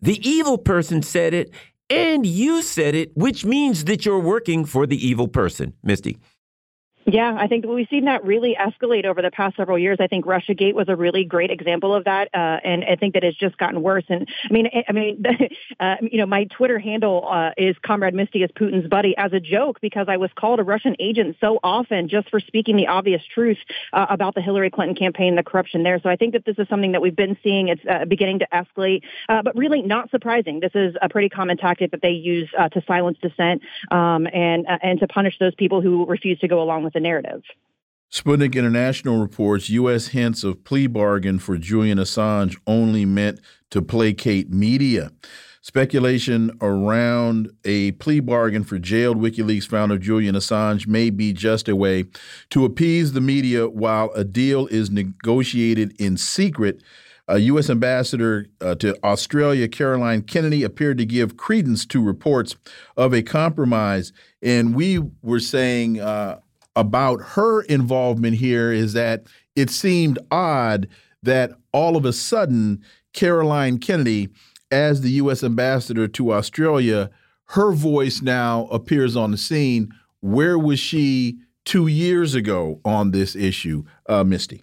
the evil person said it, and you said it, which means that you're working for the evil person. Misty. Yeah, I think we've seen that really escalate over the past several years. I think RussiaGate was a really great example of that, uh, and I think that it's just gotten worse. And I mean, I mean, uh, you know, my Twitter handle uh, is Comrade Misty is Putin's buddy as a joke because I was called a Russian agent so often just for speaking the obvious truth uh, about the Hillary Clinton campaign, the corruption there. So I think that this is something that we've been seeing. It's uh, beginning to escalate, uh, but really not surprising. This is a pretty common tactic that they use to silence dissent um, and and to punish those people who refuse to go along with the narrative. Sputnik International reports U.S. hints of plea bargain for Julian Assange only meant to placate media. Speculation around a plea bargain for jailed WikiLeaks founder Julian Assange may be just a way to appease the media while a deal is negotiated in secret. A U.S. ambassador uh, to Australia, Caroline Kennedy, appeared to give credence to reports of a compromise. And we were saying uh, about her involvement here is that it seemed odd that all of a sudden Caroline Kennedy, as the U.S. ambassador to Australia, her voice now appears on the scene. Where was she two years ago on this issue, uh, Misty?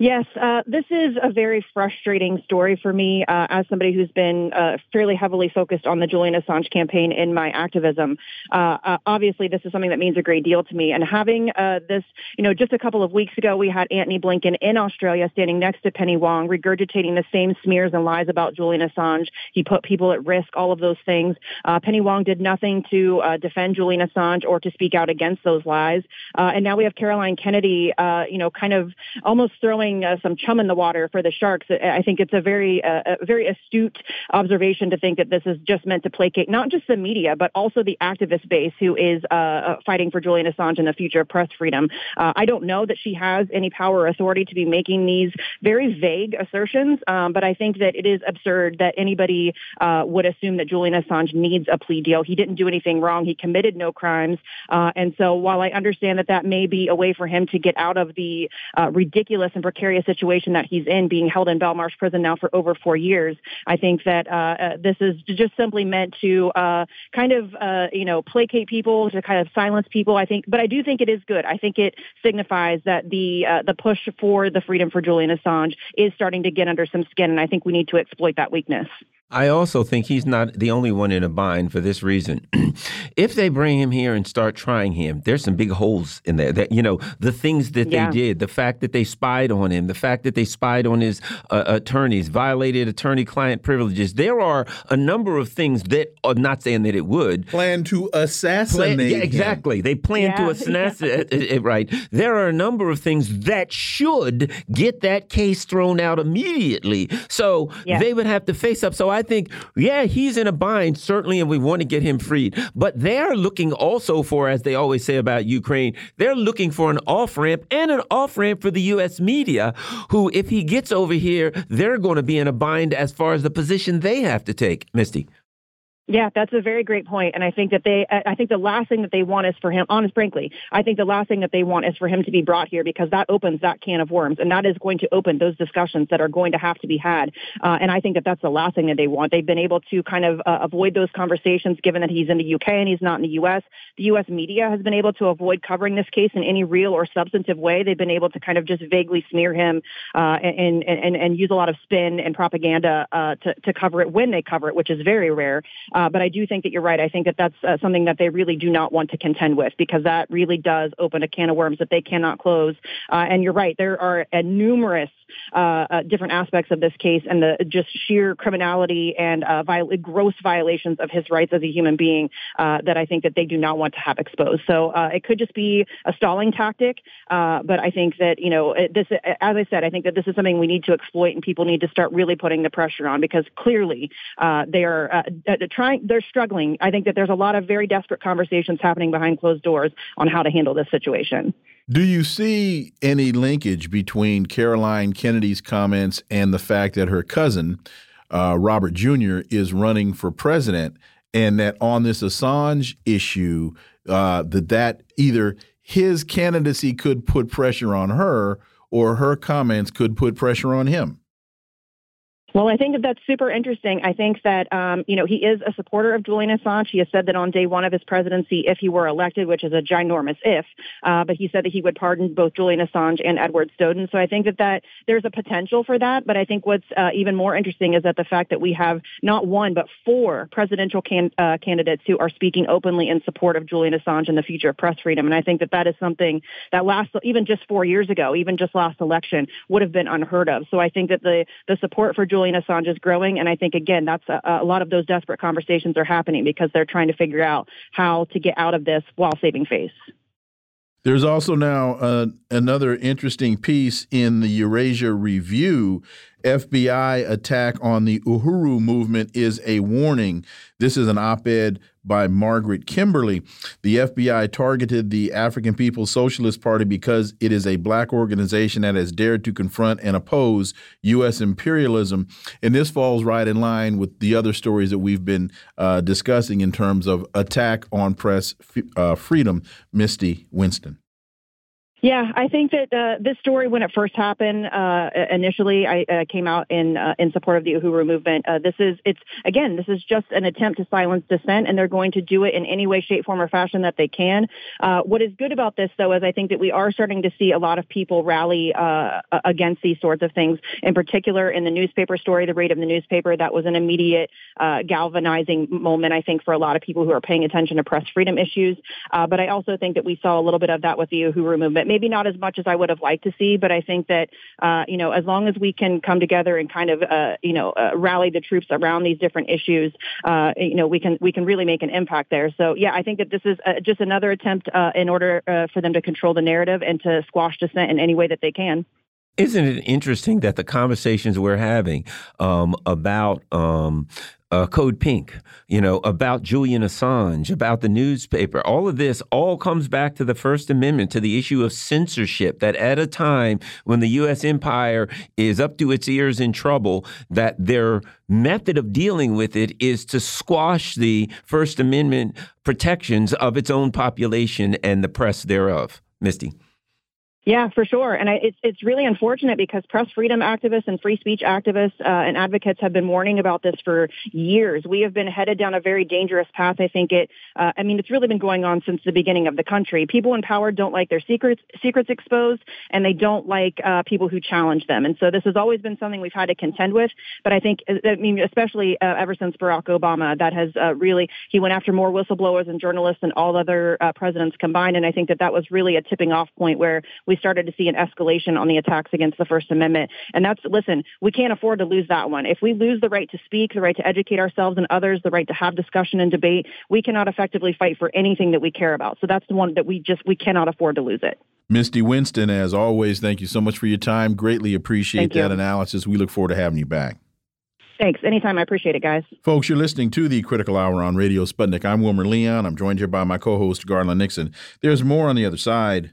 Yes, uh, this is a very frustrating story for me uh, as somebody who's been uh, fairly heavily focused on the Julian Assange campaign in my activism. Uh, uh, obviously, this is something that means a great deal to me. And having uh, this, you know, just a couple of weeks ago, we had Antony Blinken in Australia standing next to Penny Wong, regurgitating the same smears and lies about Julian Assange. He put people at risk, all of those things. Penny Wong did nothing to defend Julian Assange or to speak out against those lies. and now we have Caroline Kennedy, you know, kind of almost throwing throwing uh, some chum in the water for the Sharks. I think it's a very, uh, a very astute observation to think that this is just meant to placate not just the media, but also the activist base who is uh, uh fighting for Julian Assange and the future of press freedom. Uh, I don't know that she has any power or authority to be making these very vague assertions, um, but I think that it is absurd that anybody uh, would assume that Julian Assange needs a plea deal. He didn't do anything wrong. He committed no crimes. and so while I understand that that may be a way for him to get out of the ridiculous and precarious situation that he's in, being held in Belmarsh prison now for over four years. I think that uh, uh, this is just simply meant to uh, kind of, uh, you know, placate people, to kind of silence people. I think, but I do think it is good. I think it signifies that the uh, the push for the freedom for Julian Assange is starting to get under some skin, and I think we need to exploit that weakness. I also think he's not the only one in a bind for this reason. if they bring him here and start trying him, there's some big holes in there. That you know, the things that yeah. they did, the fact that they spied on him, the fact that they spied on his uh, attorneys, violated attorney-client privileges. There are a number of things that are not saying that it would plan to assassinate. Plan, yeah, exactly. Him. They plan yeah. to assassinate. Yeah. right. There are a number of things that should get that case thrown out immediately. So they would have to face up. So I I think, yeah, he's in a bind, certainly, and we want to get him freed. But they're looking also for, as they always say about Ukraine, they're looking for an off ramp and an off ramp for the U.S. media, who, if he gets over here, they're going to be in a bind as far as the position they have to take. Misty. Yeah, that's a very great point. And I think that they, I think the last thing that they want is for him, honest, frankly, I think the last thing that they want is for him to be brought here because that opens that can of worms and that is going to open those discussions that are going to have to be had. Uh, and I think that that's the last thing that they want. They've been able to kind of uh, avoid those conversations given that he's in the UK and he's not in the US. The US media has been able to avoid covering this case in any real or substantive way. They've been able to kind of just vaguely smear him uh, and, and, and use a lot of spin and propaganda uh, to, to cover it when they cover it, which is very rare. Uh, but I do think that you're right. I think that that's uh, something that they really do not want to contend with because that really does open a can of worms that they cannot close. Uh, and you're right. There are numerous uh, uh, different aspects of this case and the just sheer criminality and uh, viol- gross violations of his rights as a human being uh, that I think that they do not want to have exposed. So uh, it could just be a stalling tactic, uh, but I think that you know this, as I said, I think that this is something we need to exploit and people need to start really putting the pressure on because clearly they are trying, they're struggling. I think that there's a lot of very desperate conversations happening behind closed doors on how to handle this situation. Do you see any linkage between Caroline Kennedy's comments and the fact that her cousin, uh, Robert Jr., is running for president, and that on this Assange issue, uh, that that either his candidacy could put pressure on her, or her comments could put pressure on him? Well, I think that that's super interesting. I think that, um, you know, he is a supporter of Julian Assange. He has said that on day one of his presidency, if he were elected, which is a ginormous if, uh, but he said that he would pardon both Julian Assange and Edward Snowden. So I think that, that there's a potential for that. But I think what's uh, even more interesting is that the fact that we have not one, but four presidential can, uh, candidates who are speaking openly in support of Julian Assange and the future of press freedom. And I think that that is something that last, even just four years ago, even just last election, would have been unheard of. So I think that the, the support for Julian Julian Assange is growing. And I think, again, that's a, a lot of those desperate conversations are happening because they're trying to figure out how to get out of this while saving face. There's also now uh, another interesting piece in the Eurasia Review. FBI attack on the Uhuru movement is a warning. This is an op ed by Margaret Kimberly. The FBI targeted the African People's Socialist Party because it is a black organization that has dared to confront and oppose U.S. imperialism. And this falls right in line with the other stories that we've been uh, discussing in terms of attack on press uh, freedom. Misty Winston. Yeah, I think that uh, this story, when it first happened, uh, initially, I uh, came out in uh, in support of the Uhuru movement. Uh, this is it's again, this is just an attempt to silence dissent, and they're going to do it in any way, shape, form, or fashion that they can. Uh, what is good about this, though, is I think that we are starting to see a lot of people rally against these sorts of things. In particular, in the newspaper story, the rate of the newspaper, that was an immediate galvanizing moment, I think, for a lot of people who are paying attention to press freedom issues. but I also think that we saw a little bit of that with the Uhuru movement maybe not as much as I would have liked to see, but I think that, uh, you know, as long as we can come together and kind of, uh, you know, uh, rally the troops around these different issues, uh, you know, we can we can really make an impact there. So yeah, I think that this is uh, just another attempt uh, in order for them to control the narrative and to squash dissent in any way that they can. Isn't it interesting that the conversations we're having um, about um, uh, Code Pink, you know, about Julian Assange, about the newspaper, all of this all comes back to the First Amendment, to the issue of censorship. That at a time when the U.S. empire is up to its ears in trouble, that their method of dealing with it is to squash the First Amendment protections of its own population and the press thereof. Misty. Yeah, for sure. And I, it's it's really unfortunate because press freedom activists and free speech activists uh, and advocates have been warning about this for years. We have been headed down a very dangerous path. I think it. Uh, I mean, it's really been going on since the beginning of the country. People in power don't like their secrets secrets exposed, and they don't like uh, people who challenge them. And so this has always been something we've had to contend with. But I think, I mean, especially uh, ever since Barack Obama, that has uh, really he went after more whistleblowers and journalists than all other uh, presidents combined. And I think that that was really a tipping off point where we started to see an escalation on the attacks against the First Amendment. And that's, listen, we can't afford to lose that one. If we lose the right to speak, the right to educate ourselves and others, the right to have discussion and debate, we cannot effectively fight for anything that we care about. So that's the one that we just, we cannot afford to lose it. Misty Winston, as always, thank you so much for your time. Greatly appreciate that analysis. We look forward to having you back. Thanks. Anytime. I appreciate it, guys. Folks, you're listening to the Critical Hour on Radio Sputnik. I'm Wilmer Leon. I'm joined here by my co host, Garland Nixon. There's more on the other side.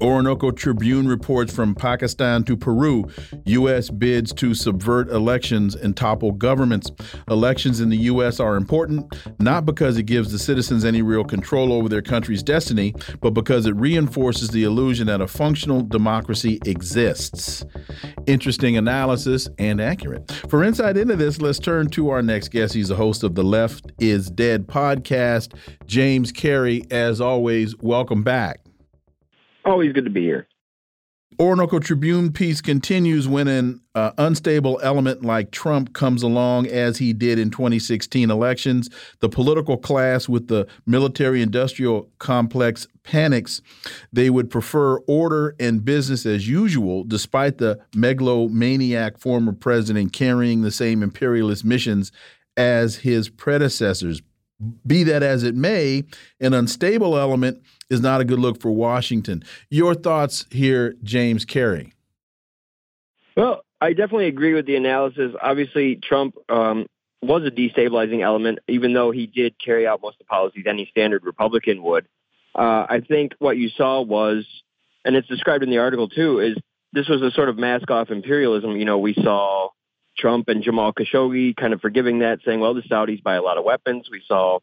Orinoco Tribune reports from Pakistan to Peru U.S. bids to subvert elections and topple governments. Elections in the U.S. are important, not because it gives the citizens any real control over their country's destiny, but because it reinforces the illusion that a functional democracy exists. Interesting analysis and accurate. For insight into this, let's turn to our next guest. He's a host of the Left is Dead podcast, James Carey. As always, welcome back. Always good to be here. Orinoco Tribune piece continues when an uh, unstable element like Trump comes along, as he did in 2016 elections. The political class with the military industrial complex panics. They would prefer order and business as usual, despite the megalomaniac former president carrying the same imperialist missions as his predecessors. Be that as it may, an unstable element is not a good look for Washington. Your thoughts here, James Carey? Well, I definitely agree with the analysis. Obviously, Trump um, was a destabilizing element, even though he did carry out most of the policies any standard Republican would. Uh, I think what you saw was, and it's described in the article too, is this was a sort of mask off imperialism. You know, we saw Trump and Jamal Khashoggi kind of forgiving that, saying, well, the Saudis buy a lot of weapons. We saw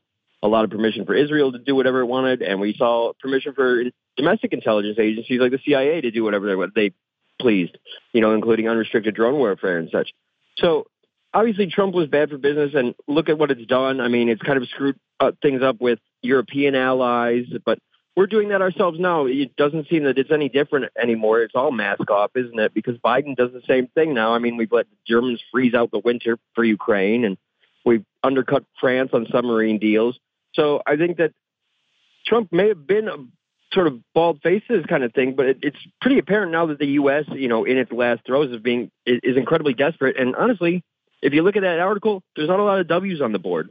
a lot of permission for Israel to do whatever it wanted, and we saw permission for domestic intelligence agencies like the CIA to do whatever they, they pleased, you know, including unrestricted drone warfare and such. So obviously Trump was bad for business, and look at what it's done. I mean, it's kind of screwed uh, things up with European allies, but we're doing that ourselves now. It doesn't seem that it's any different anymore. It's all mask off, isn't it? Because Biden does the same thing now. I mean, we've let Germans freeze out the winter for Ukraine, and we've undercut France on submarine deals. So I think that Trump may have been a sort of bald faces kind of thing, but it, it's pretty apparent now that the U.S., you know, in its last throes of being is incredibly desperate. And honestly, if you look at that article, there's not a lot of W's on the board.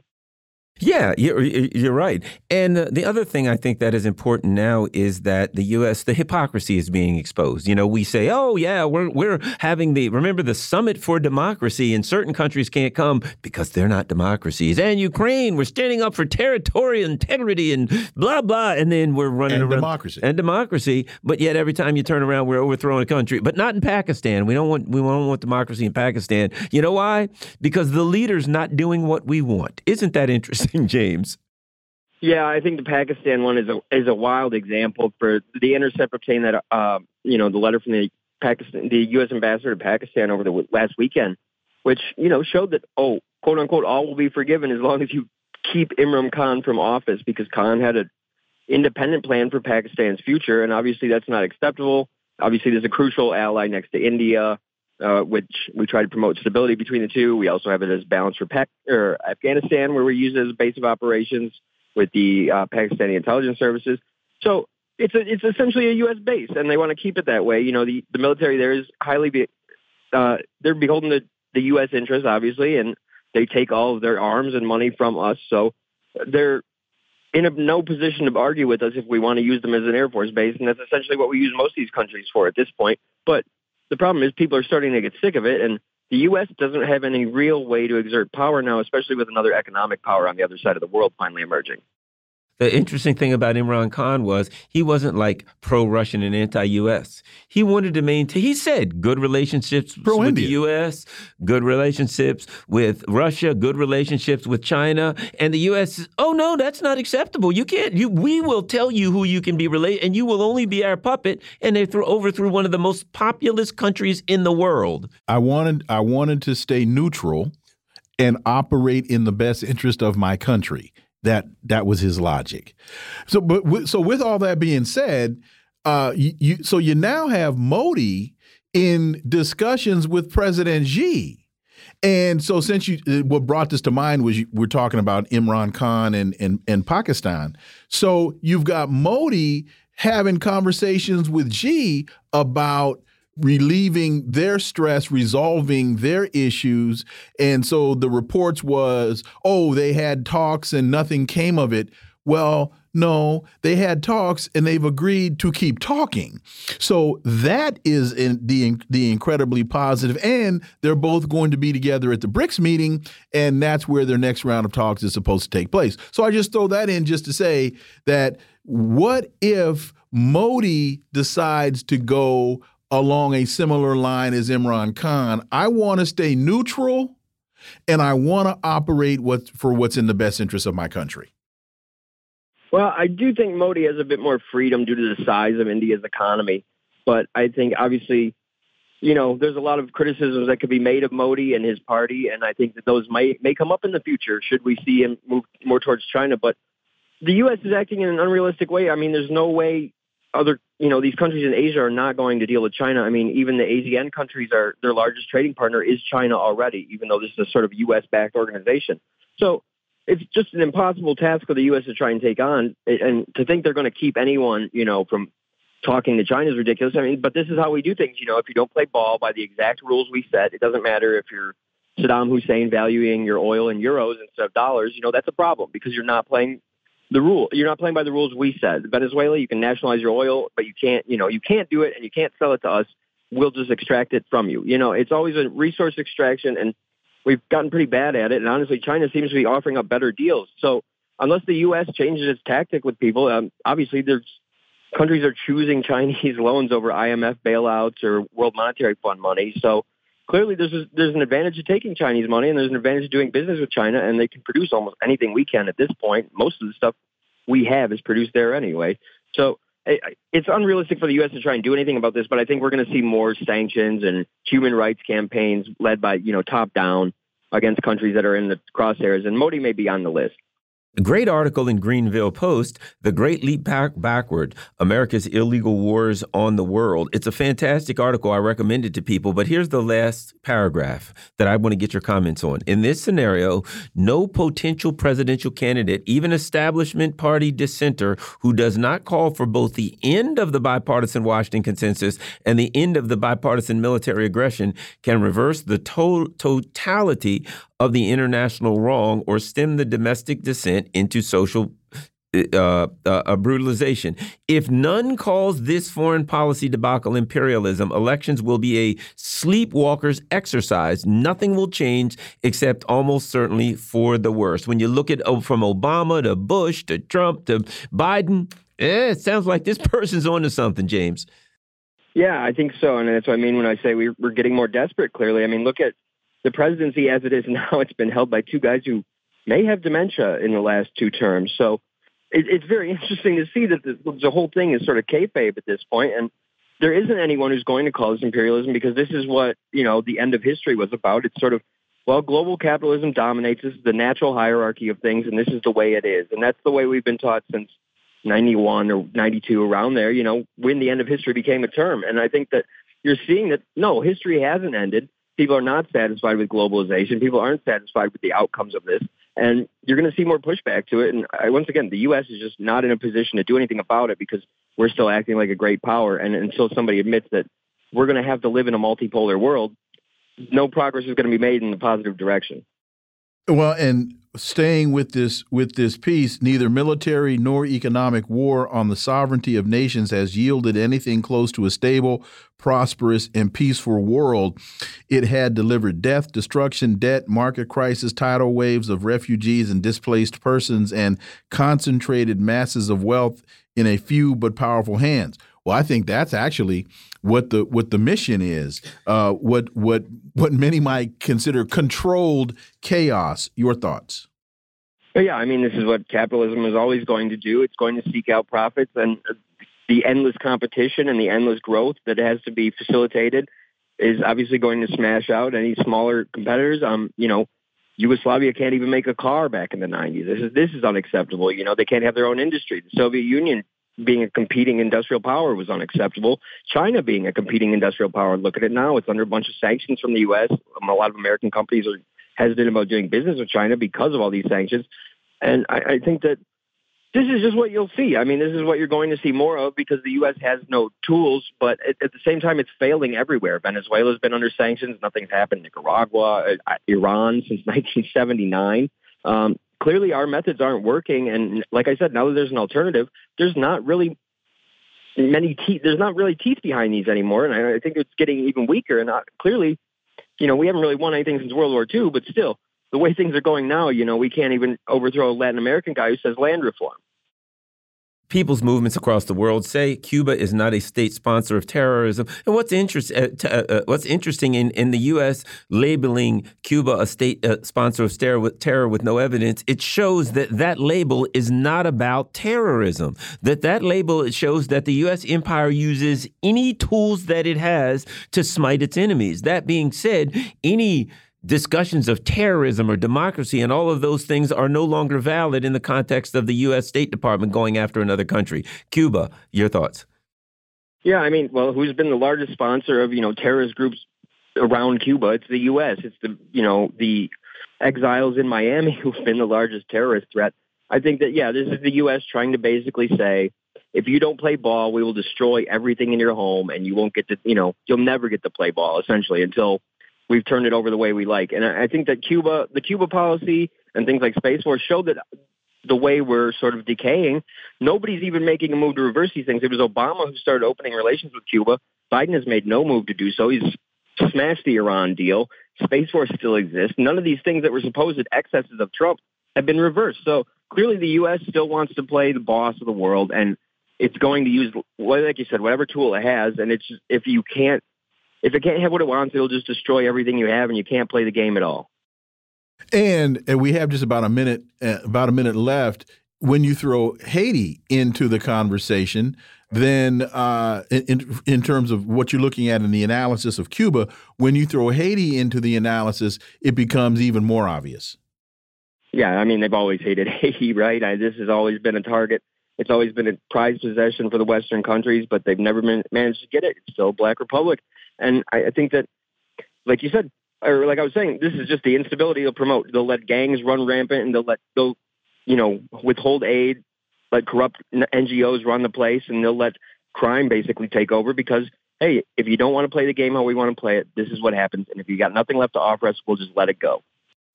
Yeah, you're, you're right. And uh, the other thing I think that is important now is that the U.S. the hypocrisy is being exposed. You know, we say, "Oh yeah, we're we're having the remember the summit for democracy, and certain countries can't come because they're not democracies." And Ukraine, we're standing up for territorial integrity and blah blah, and then we're running and around democracy and democracy. But yet, every time you turn around, we're overthrowing a country. But not in Pakistan. We don't want we don't want democracy in Pakistan. You know why? Because the leader's not doing what we want. Isn't that interesting? James. Yeah, I think the Pakistan one is a is a wild example for the Intercept obtained that uh, you know the letter from the Pakistan the U.S. ambassador to Pakistan over the last weekend, which you know showed that oh quote unquote all will be forgiven as long as you keep Imran Khan from office because Khan had an independent plan for Pakistan's future, and obviously that's not acceptable. Obviously, there's a crucial ally next to India uh, which we try to promote stability between the two. We also have it as balance for Pac- or Afghanistan, where we use it as a base of operations with the uh, Pakistani intelligence services. So it's a, it's essentially a U.S. base, and they want to keep it that way. You know, the, the military there is highly be, uh, they're beholden to the U.S. interests, obviously, and they take all of their arms and money from us. So they're in a, no position to argue with us if we want to use them as an Air Force base, and that's essentially what we use most of these countries for at this point. But the problem is people are starting to get sick of it, and the U.S. doesn't have any real way to exert power now, especially with another economic power on the other side of the world finally emerging. The interesting thing about Imran Khan was he wasn't like pro-Russian and anti-U.S. He wanted to maintain. He said good relationships with the U.S., good relationships with Russia, good relationships with China, and the U.S. oh no, that's not acceptable. You can't. You we will tell you who you can be related, and you will only be our puppet. And they threw overthrew one of the most populous countries in the world. I wanted I wanted to stay neutral and operate in the best interest of my country that that was his logic. So, but so with all that being said, uh, you, you so you now have Modi in discussions with President Xi. And so, since you, uh, what brought this to mind was you, we're talking about Imran Khan and, and and Pakistan. So you've got Modi having conversations with Xi about relieving their stress, resolving their issues. And so the reports was, oh, they had talks and nothing came of it. Well, no, they had talks and they've agreed to keep talking. So that is in the the incredibly positive, and they're both going to be together at the BRICS meeting, and that's where their next round of talks is supposed to take place. So I just throw that in just to say that what if Modi decides to go along a similar line as Imran Khan. I want to stay neutral and I want to operate what, for what's in the best interest of my country. Well, I do think Modi has a bit more freedom due to the size of India's economy. But I think obviously, you know, there's a lot of criticisms that could be made of Modi and his party. And I think that those might may come up in the future should we see him move more towards China. But the U.S. is acting in an unrealistic way. I mean, there's no way other, you know, these countries in Asia are not going to deal with China. I mean, even the ASEAN countries are their largest trading partner is China already, even though this is a sort of U.S. backed organization. So it's just an impossible task for the U.S. to try and take on, and to think they're going to keep anyone, you know, from talking to China is ridiculous. I mean, but this is how we do things. You know, if you don't play ball by the exact rules we set, it doesn't matter if you're Saddam Hussein valuing your oil in euros instead of dollars. You know, that's a problem because you're not playing the rule. You're not playing by the rules we said. Venezuela, you can nationalize your oil, but you can't, you know, you can't do it and you can't sell it to us. We'll just extract it from you. You know, it's always a resource extraction and we've gotten pretty bad at it. And honestly, China seems to be offering up better deals. So unless the U.S. changes its tactic with people, um, obviously there's countries are choosing Chinese loans over IMF bailouts or World Monetary Fund money. So clearly there's a, there's an advantage to taking Chinese money and there's an advantage of doing business with China and they can produce almost anything we can at this point. Most of the stuff we have is produced there anyway. So it's unrealistic for the U.S. to try and do anything about this, but I think we're going to see more sanctions and human rights campaigns led by, you know, top down against countries that are in the crosshairs. And Modi may be on the list. A great article in Greanville Post, The Great Leap Back Backward America's Illegal Wars on the World. It's a fantastic article. I recommend it to people. But here's the last paragraph that I want to get your comments on. In this scenario, no potential presidential candidate, even establishment party dissenter who does not call for both the end of the bipartisan Washington consensus and the end of the bipartisan military aggression, can reverse the to totality of the international wrong or stem the domestic dissent into social uh, uh, brutalization. If none calls this foreign policy debacle imperialism, elections will be a sleepwalker's exercise. Nothing will change except almost certainly for the worse. When you look at oh, from Obama to Bush to Trump to Biden, eh, it sounds like this person's onto something, James. Yeah, I think so, and that's what I mean when I say we're, we're getting more desperate. Clearly, I mean, look at the presidency as it is now, it's been held by two guys who may have dementia in the last two terms. So it, it's very interesting to see that the, the whole thing is sort of kayfabe at this point. and there isn't anyone who's going to call this imperialism because this is what you know the end of history was about. It's sort of well, global capitalism dominates. This is the natural hierarchy of things, and this is the way it is, and that's the way we've been taught since 91 or 92 around there, you know, when the end of history became a term. And I think that you're seeing that no, history hasn't ended people are not satisfied with globalization. People aren't satisfied with the outcomes of this. And you're going to see more pushback to it. And I, once again, the U.S. is just not in a position to do anything about it because we're still acting like a great power. And until somebody admits that we're going to have to live in a multipolar world, no progress is going to be made in the positive direction. Well, and staying with this with this piece, neither military nor economic war on the sovereignty of nations has yielded anything close to a stable, prosperous, and peaceful world. It had delivered death, destruction, debt, market crisis, tidal waves of refugees and displaced persons, and concentrated masses of wealth in a few but powerful hands. Well, I think that's actually what the what the mission is. Uh, what what what many might consider controlled chaos. Your thoughts? Yeah, I mean, this is what capitalism is always going to do. It's going to seek out profits and the endless competition and the endless growth that has to be facilitated is obviously going to smash out any smaller competitors. Um, you know, Yugoslavia can't even make a car back in the 90s. This is this is unacceptable. You know, they can't have their own industry. The Soviet Union being a competing industrial power was unacceptable. China being a competing industrial power, look at it now. It's under a bunch of sanctions from the U.S. A lot of American companies are hesitant about doing business with China because of all these sanctions. And I, I think that this is just what you'll see. I mean, this is what you're going to see more of because the U.S. has no tools, but at, at the same time, it's failing everywhere. Venezuela's been under sanctions. Nothing's happened. Nicaragua, uh, Iran since 1979. Um, clearly our methods aren't working. And like I said, now that there's an alternative, there's not really many teeth. There's not really teeth behind these anymore. And I, I think it's getting even weaker. And uh, clearly, you know, we haven't really won anything since World War II, but still, the way things are going now, you know, we can't even overthrow a Latin American guy who says land reform people's movements across the world say Cuba is not a state sponsor of terrorism. And what's interest, uh, uh, uh, what's interesting in, in the U.S. labeling Cuba a state uh, sponsor of terror with, terror with no evidence, it shows that that label is not about terrorism. That that label it shows that the U.S. empire uses any tools that it has to smite its enemies. That being said, any discussions of terrorism or democracy and all of those things are no longer valid in the context of the U.S. State Department going after another country. Cuba, your thoughts? Yeah, I mean, well, who's been the largest sponsor of you know terrorist groups around Cuba? It's the U.S. It's the you know the exiles in Miami who've been the largest terrorist threat. I think that yeah, this is the U.S. trying to basically say, if you don't play ball, we will destroy everything in your home, and you won't get to you know you'll never get to play ball essentially until we've turned it over the way we like. And I think that Cuba, the Cuba policy and things like Space Force show that the way we're sort of decaying, nobody's even making a move to reverse these things. It was Obama who started opening relations with Cuba. Biden has made no move to do so. He's smashed the Iran deal. Space Force still exists. None of these things that were supposed excesses of Trump have been reversed. So clearly the U.S. still wants to play the boss of the world and it's going to use, like you said, whatever tool it has. And it's if you can't if it can't have what it wants, it'll just destroy everything you have, and you can't play the game at all. And, and we have just about a minute, uh, about a minute left. When you throw Haiti into the conversation, then uh, in, in terms of what you're looking at in the analysis of Cuba, when you throw Haiti into the analysis, it becomes even more obvious. Yeah, I mean they've always hated Haiti, right? I, this has always been a target. It's always been a prized possession for the Western countries, but they've never been, managed to get it. It's still a black republic. And I, I think that, like you said, or like I was saying, this is just the instability they'll promote. They'll let gangs run rampant and they'll let they'll, you know, withhold aid, let corrupt NGOs run the place, and they'll let crime basically take over because hey, if you don't want to play the game how we want to play it, this is what happens. And if you got nothing left to offer us, we'll just let it go.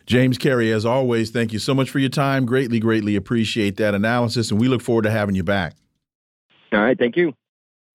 James Carey, as always, thank you so much for your time. Greatly, greatly appreciate that analysis, and we look forward to having you back. All right, thank you.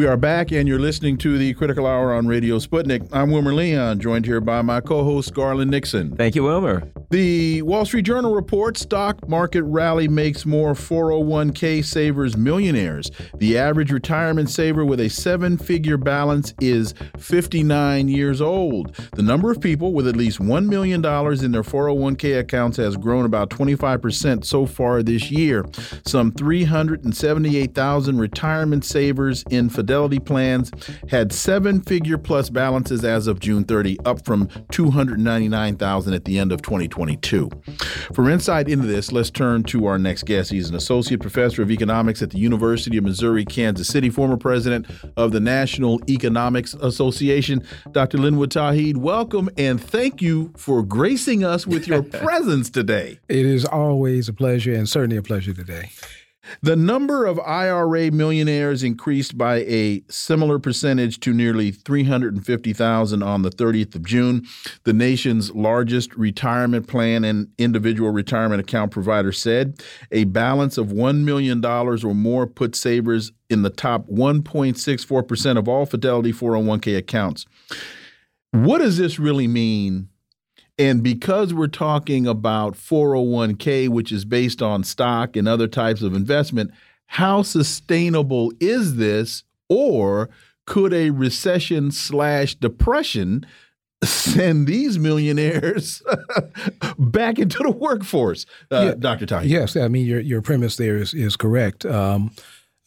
We are back, and you're listening to the Critical Hour on Radio Sputnik. I'm Wilmer Leon, joined here by my co host, Garland Nixon. Thank you, Wilmer. The Wall Street Journal reports stock market rally makes more 401k savers millionaires. The average retirement saver with a seven figure balance is 59 years old. The number of people with at least $1 million in their 401k accounts has grown about 25% so far this year. Some 378,000 retirement savers in Fidelity plans had seven figure plus balances as of June 30, up from 299,000 at the end of 2022. For insight into this, let's turn to our next guest. He's an associate professor of economics at the University of Missouri Kansas City, former president of the National Economics Association. Dr. Linwood Tauheed, welcome and thank you for gracing us with your presence today. It is always a pleasure and certainly a pleasure today. The number of IRA millionaires increased by a similar percentage to nearly 350,000 on the 30th of June. The nation's largest retirement plan and individual retirement account provider said a balance of $1 million or more put savers in the top 1.64% of all Fidelity 401k accounts. What does this really mean and because we're talking about 401k, which is based on stock and other types of investment, how sustainable is this? Or could a recession slash depression send these millionaires back into the workforce, uh, yeah, Dr. Tauheed? Yes, I mean your your premise there is is correct. Um,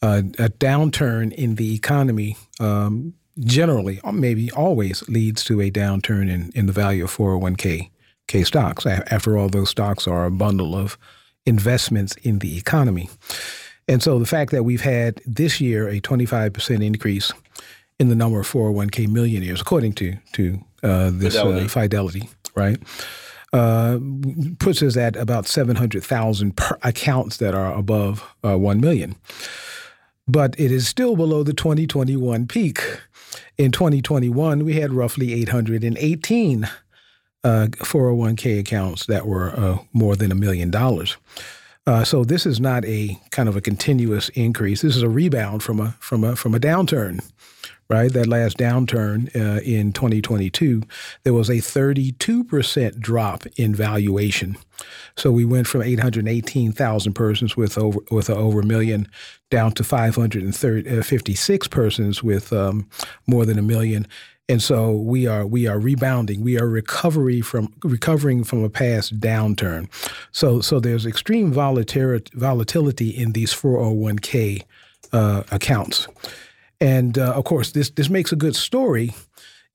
uh, a downturn in the economy um, generally, maybe always, leads to a downturn in, in the value of 401k K stocks. After all, those stocks are a bundle of investments in the economy. And so the fact that we've had this year a 25% increase in the number of 401k millionaires, according to, to uh, this Fidelity. Uh, Fidelity, right? Uh, puts us at about 700,000 accounts that are above uh, 1 million. But it is still below the 2021 peak. In 2021, we had roughly 818 uh, 401k accounts that were uh, more than a million dollars. Uh, so this is not a kind of a continuous increase. This is a rebound from a from a from a downturn right? That last downturn uh, in 2022, there was a 32% drop in valuation. So we went from 818,000 persons with over with over a million down to 556 uh, persons with um, more than a million. And so we are we are rebounding. We are recovery from recovering from a past downturn. So so there's extreme volatility volatility in these 401k uh, accounts. And uh, of course, this this makes a good story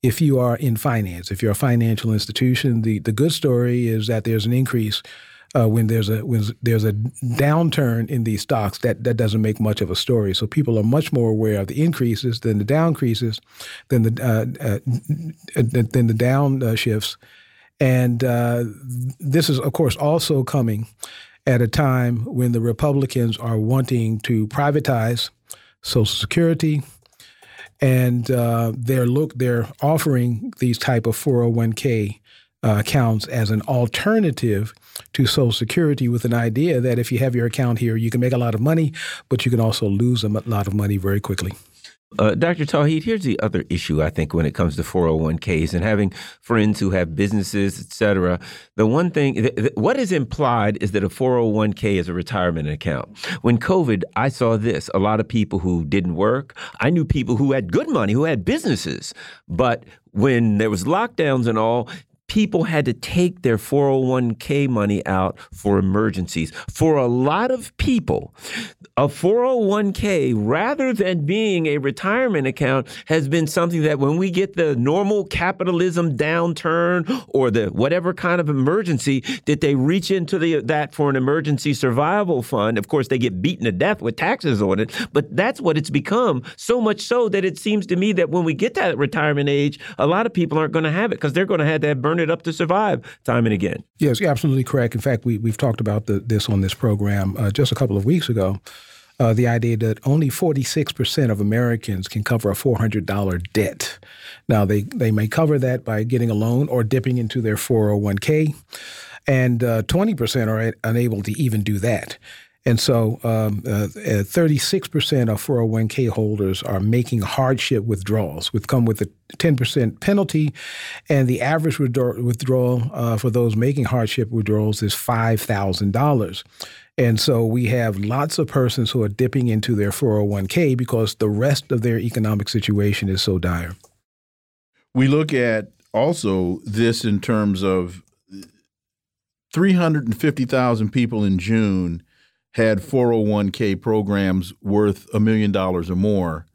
if you are in finance. If you're a financial institution, the the good story is that there's an increase uh, when there's a when there's a downturn in these stocks. That that doesn't make much of a story. So people are much more aware of the increases than the downcreases, than the uh, uh, than the down uh, shifts. And uh, this is, of course, also coming at a time when the Republicans are wanting to privatize Social Security, and uh, they're look they're offering these type of 401k uh, accounts as an alternative to Social Security with an idea that if you have your account here, you can make a lot of money, but you can also lose a lot of money very quickly. Uh, Dr. Tauheed, here's the other issue I think when it comes to 401ks and having friends who have businesses, et cetera. The one thing, th th what is implied is that a 401k is a retirement account. When COVID, I saw this a lot of people who didn't work. I knew people who had good money, who had businesses. But when there was lockdowns and all, people had to take their 401k money out for emergencies. For a lot of people, a 401k, rather than being a retirement account, has been something that when we get the normal capitalism downturn or the whatever kind of emergency, that they reach into the, that for an emergency survival fund. Of course, they get beaten to death with taxes on it, but that's what it's become. So much so that it seems to me that when we get to that retirement age, a lot of people aren't going to have it because they're going to have that burn it up to survive time and again. Yes, you're absolutely correct. In fact, we, we've talked about the, this on this program uh, just a couple of weeks ago. Uh, the idea that only 46% of Americans can cover a $400 debt. Now, they, they may cover that by getting a loan or dipping into their 401k, and uh, 20% are unable to even do that. And so, um, uh, 36% of 401k holders are making hardship withdrawals, which come with a 10% penalty. And the average withdrawal uh, for those making hardship withdrawals is $5,000. And so we have lots of persons who are dipping into their 401k because the rest of their economic situation is so dire. We look at also this in terms of 350,000 people in June had 401k programs worth a million dollars or more.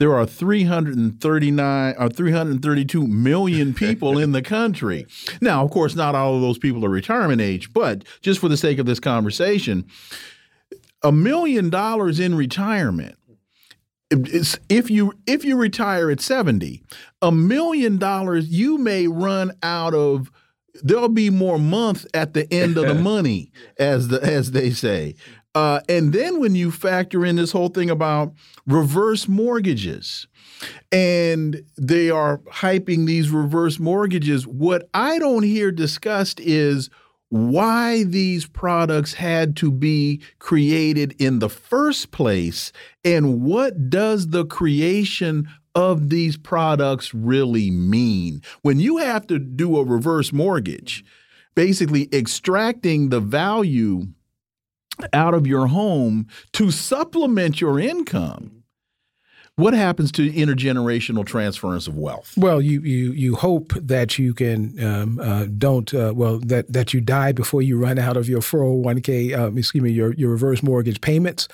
there are 339 or uh, 332 million people in the country. Now, of course, not all of those people are retirement age, but just for the sake of this conversation, a million dollars in retirement if you if you retire at 70 a million dollars you may run out of there'll be more month at the end of the money as the as they say. Uh, and then when you factor in this whole thing about reverse mortgages and they are hyping these reverse mortgages what i don't hear discussed is why these products had to be created in the first place and what does the creation of these products really mean? When you have to do a reverse mortgage, basically extracting the value out of your home to supplement your income what happens to intergenerational transference of wealth? Well, you you you hope that you can um, uh, don't uh, well that that you die before you run out of your 401k um, excuse me your your reverse mortgage payments.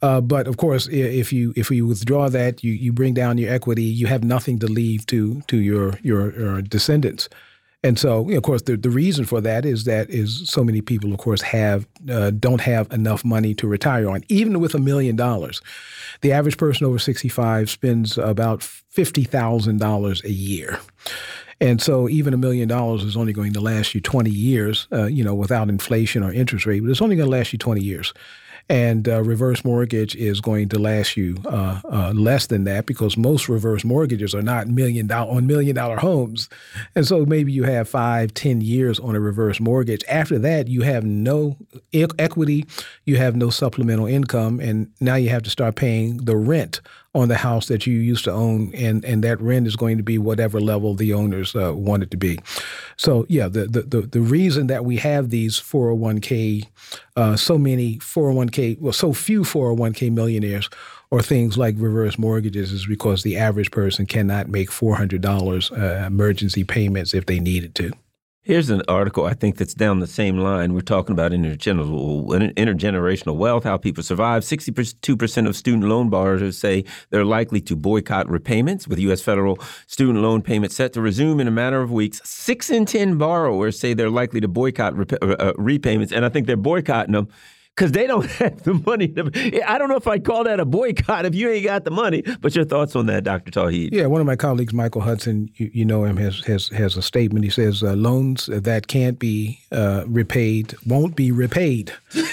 Uh, but of course, if you if you withdraw that, you, you bring down your equity. You have nothing to leave to to your your, your descendants. And so, you know, of course, the, the reason for that is that is so many people, of course, have uh, don't have enough money to retire on, even with a million dollars. The average person over 65 spends about $50,000 a year. And so even a million dollars is only going to last you 20 years, uh, you know, without inflation or interest rate, but it's only going to last you 20 years. And uh, reverse mortgage is going to last you uh, uh, less than that because most reverse mortgages are not million dollar on million dollar homes, and so maybe you have five, ten years on a reverse mortgage. After that, you have no equity, you have no supplemental income, and now you have to start paying the rent on the house that you used to own, and, and that rent is going to be whatever level the owners uh, want it to be. So yeah, the, the, the, the reason that we have these 401k, uh, so many 401k, well, so few 401k millionaires or things like reverse mortgages is because the average person cannot make $400 uh, emergency payments if they needed to. Here's an article I think that's down the same line. We're talking about intergenerational, intergenerational wealth, how people survive. 62% of student loan borrowers say they're likely to boycott repayments, with U.S. federal student loan payments set to resume in a matter of weeks. Six in 10 borrowers say they're likely to boycott uh, uh, repayments, and I think they're boycotting them because they don't have the money. To, I don't know if I'd call that a boycott if you ain't got the money. But your thoughts on that, Dr. Tauheed? Yeah, one of my colleagues, Michael Hudson, you, you know him, has has has a statement. He says uh, loans that can't be uh, repaid won't be repaid.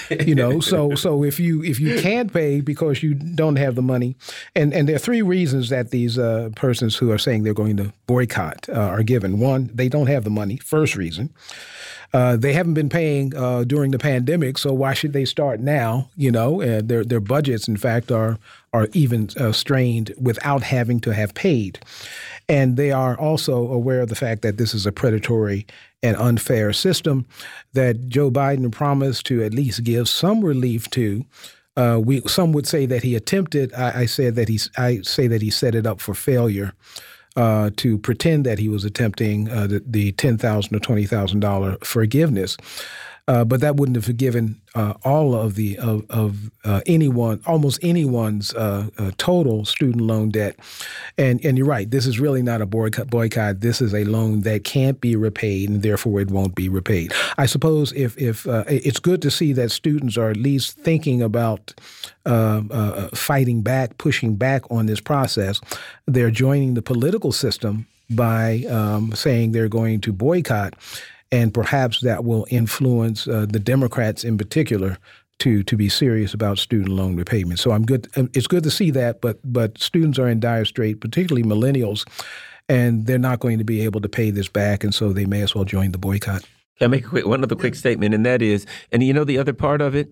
you know, so so if you if you can't pay because you don't have the money, and and there are three reasons that these uh, persons who are saying they're going to boycott uh, are given. One, they don't have the money. First reason. Uh, they haven't been paying uh, during the pandemic, so why should they start now? You know, their their budgets, in fact, are are even uh, strained without having to have paid, and they are also aware of the fact that this is a predatory and unfair system that Joe Biden promised to at least give some relief to. Uh, we some would say that he attempted. I, I said that he I say that he set it up for failure uh, to pretend that he was attempting uh, the, the ten thousand or twenty thousand dollar forgiveness. Uh, but that wouldn't have forgiven uh, all of the of, of uh, anyone, almost anyone's uh, uh, total student loan debt. And and you're right. This is really not a boycott. Boycott. This is a loan that can't be repaid, and therefore it won't be repaid. I suppose if if uh, it's good to see that students are at least thinking about fighting back, pushing back on this process. They're joining the political system by um, saying they're going to boycott and perhaps that will influence uh, the Democrats in particular to to be serious about student loan repayment. So I'm good. Um, it's good to see that, but but students are in dire strait, particularly millennials, and they're not going to be able to pay this back, and so they may as well join the boycott. Can I make a quick one other quick statement, and that is, and you know the other part of it.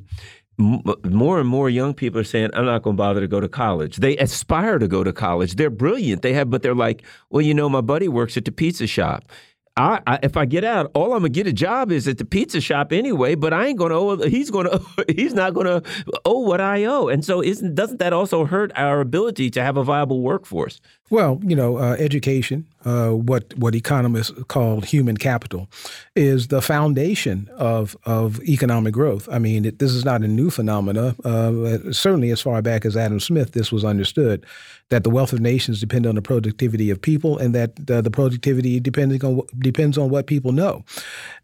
More and more young people are saying, "I'm not going to bother to go to college." They aspire to go to college. They're brilliant. They have, but they're like, "Well, you know, my buddy works at the pizza shop." I, I, if I get out, all I'm gonna get a job is at the pizza shop anyway. But I ain't gonna owe. He's gonna. He's not gonna owe what I owe. And so, isn't doesn't that also hurt our ability to have a viable workforce? Well, you know, uh, education, uh, what what economists call human capital, is the foundation of of economic growth. I mean, it, this is not a new phenomena. Uh, certainly, as far back as Adam Smith, this was understood that the wealth of nations depend on the productivity of people, and that uh, the productivity depending on depends on what people know.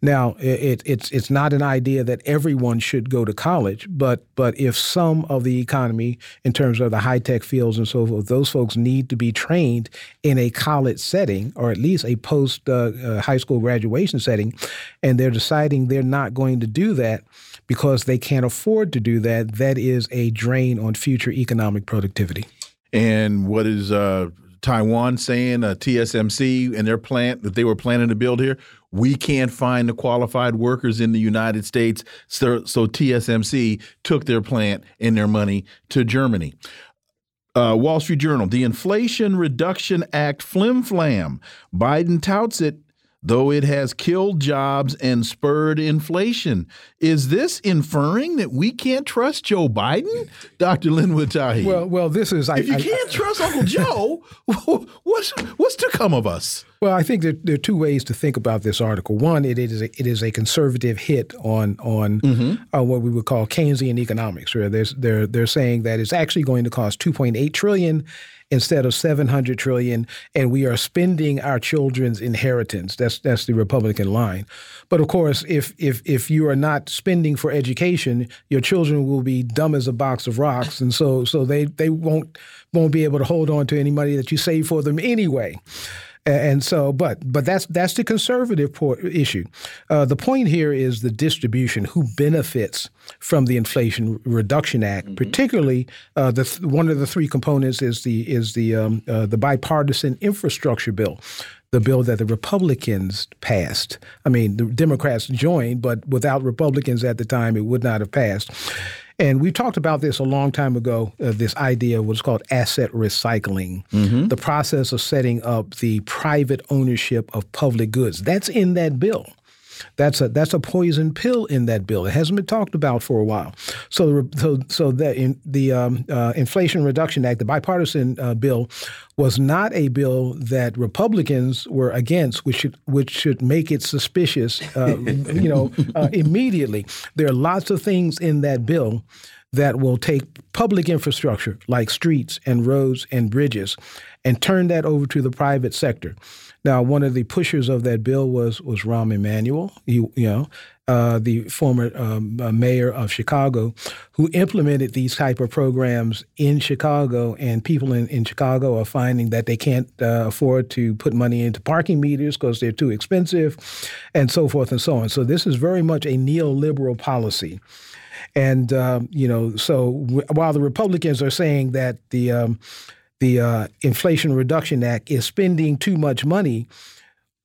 Now, it, it's it's not an idea that everyone should go to college, but but if some of the economy, in terms of the high tech fields and so forth, those folks need to be trained in a college setting or at least a post uh, uh, high school graduation setting, and they're deciding they're not going to do that because they can't afford to do that. That is a drain on future economic productivity. And what is uh, Taiwan saying? Uh, TSMC and their plant that they were planning to build here. We can't find the qualified workers in the United States, so, so TSMC took their plant and their money to Germany. Uh, Wall Street Journal, the Inflation Reduction Act flim flam. Biden touts it though it has killed jobs and spurred inflation. Is this inferring that we can't trust Joe Biden, Dr. Linwood Tauheed? Well, well, this is. If I, you I, can't I, trust Uncle Joe, what's what's to come of us? Well, I think there are two ways to think about this article. One, it is a, it is a conservative hit on on mm -hmm. uh, what we would call Keynesian economics. Where they're they're saying that it's actually going to cost 2.8 trillion instead of 700 trillion and we are spending our children's inheritance. That's that's the republican line. But of course if if if you are not spending for education your children will be dumb as a box of rocks. And so so they they won't won't be able to hold on to any money that you save for them anyway and so, but but that's that's the conservative issue. Uh, the point here is the distribution. Who benefits from the Inflation Reduction Act? Mm -hmm. Particularly, uh, the one of the three components is the is the um, uh, the bipartisan infrastructure bill the bill that the Republicans passed. I mean, the Democrats joined, but without Republicans at the time, it would not have passed. And we talked about this a long time ago uh, this idea of what's called asset recycling, mm-hmm. the process of setting up the private ownership of public goods. That's in that bill. That's a that's a poison pill in that bill. It hasn't been talked about for a while. So so so that in the um, uh, Inflation Reduction Act, the bipartisan uh, bill, was not a bill that Republicans were against, which should which should make it suspicious. Uh, you know, uh, immediately. There are lots of things in that bill that will take public infrastructure like streets and roads and bridges and turn that over to the private sector. Now, one of the pushers of that bill was was Rahm Emanuel, you, you know, uh, the former um, uh, mayor of Chicago, who implemented these type of programs in Chicago, and people in, in Chicago are finding that they can't uh, afford to put money into parking meters because they're too expensive, and so forth and so on. So this is very much a neoliberal policy. And um, you know, so while the Republicans are saying that the um, the uh, Inflation Reduction Act is spending too much money,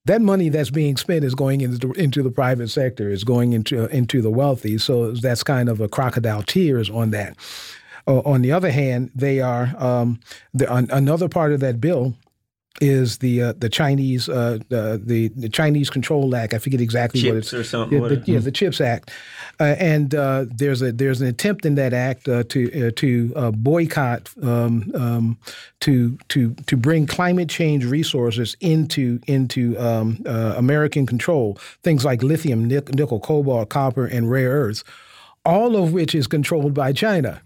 that money that's being spent is going into the, into the private sector, is going into uh, into the wealthy. So that's kind of a crocodile tears on that. Uh, on the other hand, they are um, the, another part of that bill is the uh, the Chinese uh, the the Chinese Control Act. I forget exactly Chips what it's or something. Yeah, the, yeah, the Chips Act, uh, and uh, there's a there's an attempt in that act uh, to uh, to boycott um, um, to to to bring climate change resources into into um, American control. Things like lithium, nickel, cobalt, copper, and rare earths, all of which is controlled by China.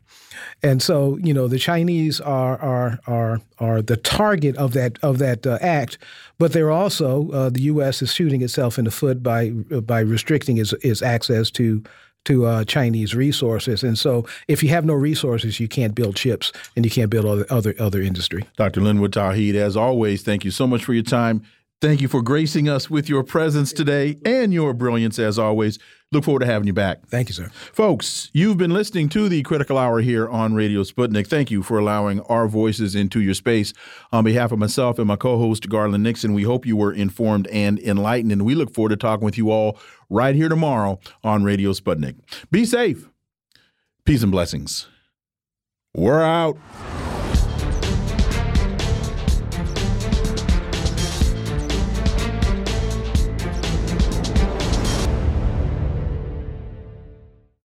And so, you know, the Chinese are are are are the target of that of that uh, act, but they're also uh, the U.S. is shooting itself in the foot by by restricting its, its access to to uh, Chinese resources. And so, if you have no resources, you can't build chips and you can't build other other, other industry. Dr. Linwood Tauheed, as always, thank you so much for your time. Thank you for gracing us with your presence today and your brilliance, as always. Look forward to having you back. Thank you, sir. Folks, you've been listening to the Critical Hour here on Radio Sputnik. Thank you for allowing our voices into your space. On behalf of myself and my co host, Garland Nixon, we hope you were informed and enlightened. And we look forward to talking with you all right here tomorrow on Radio Sputnik. Be safe. Peace and blessings. We're out.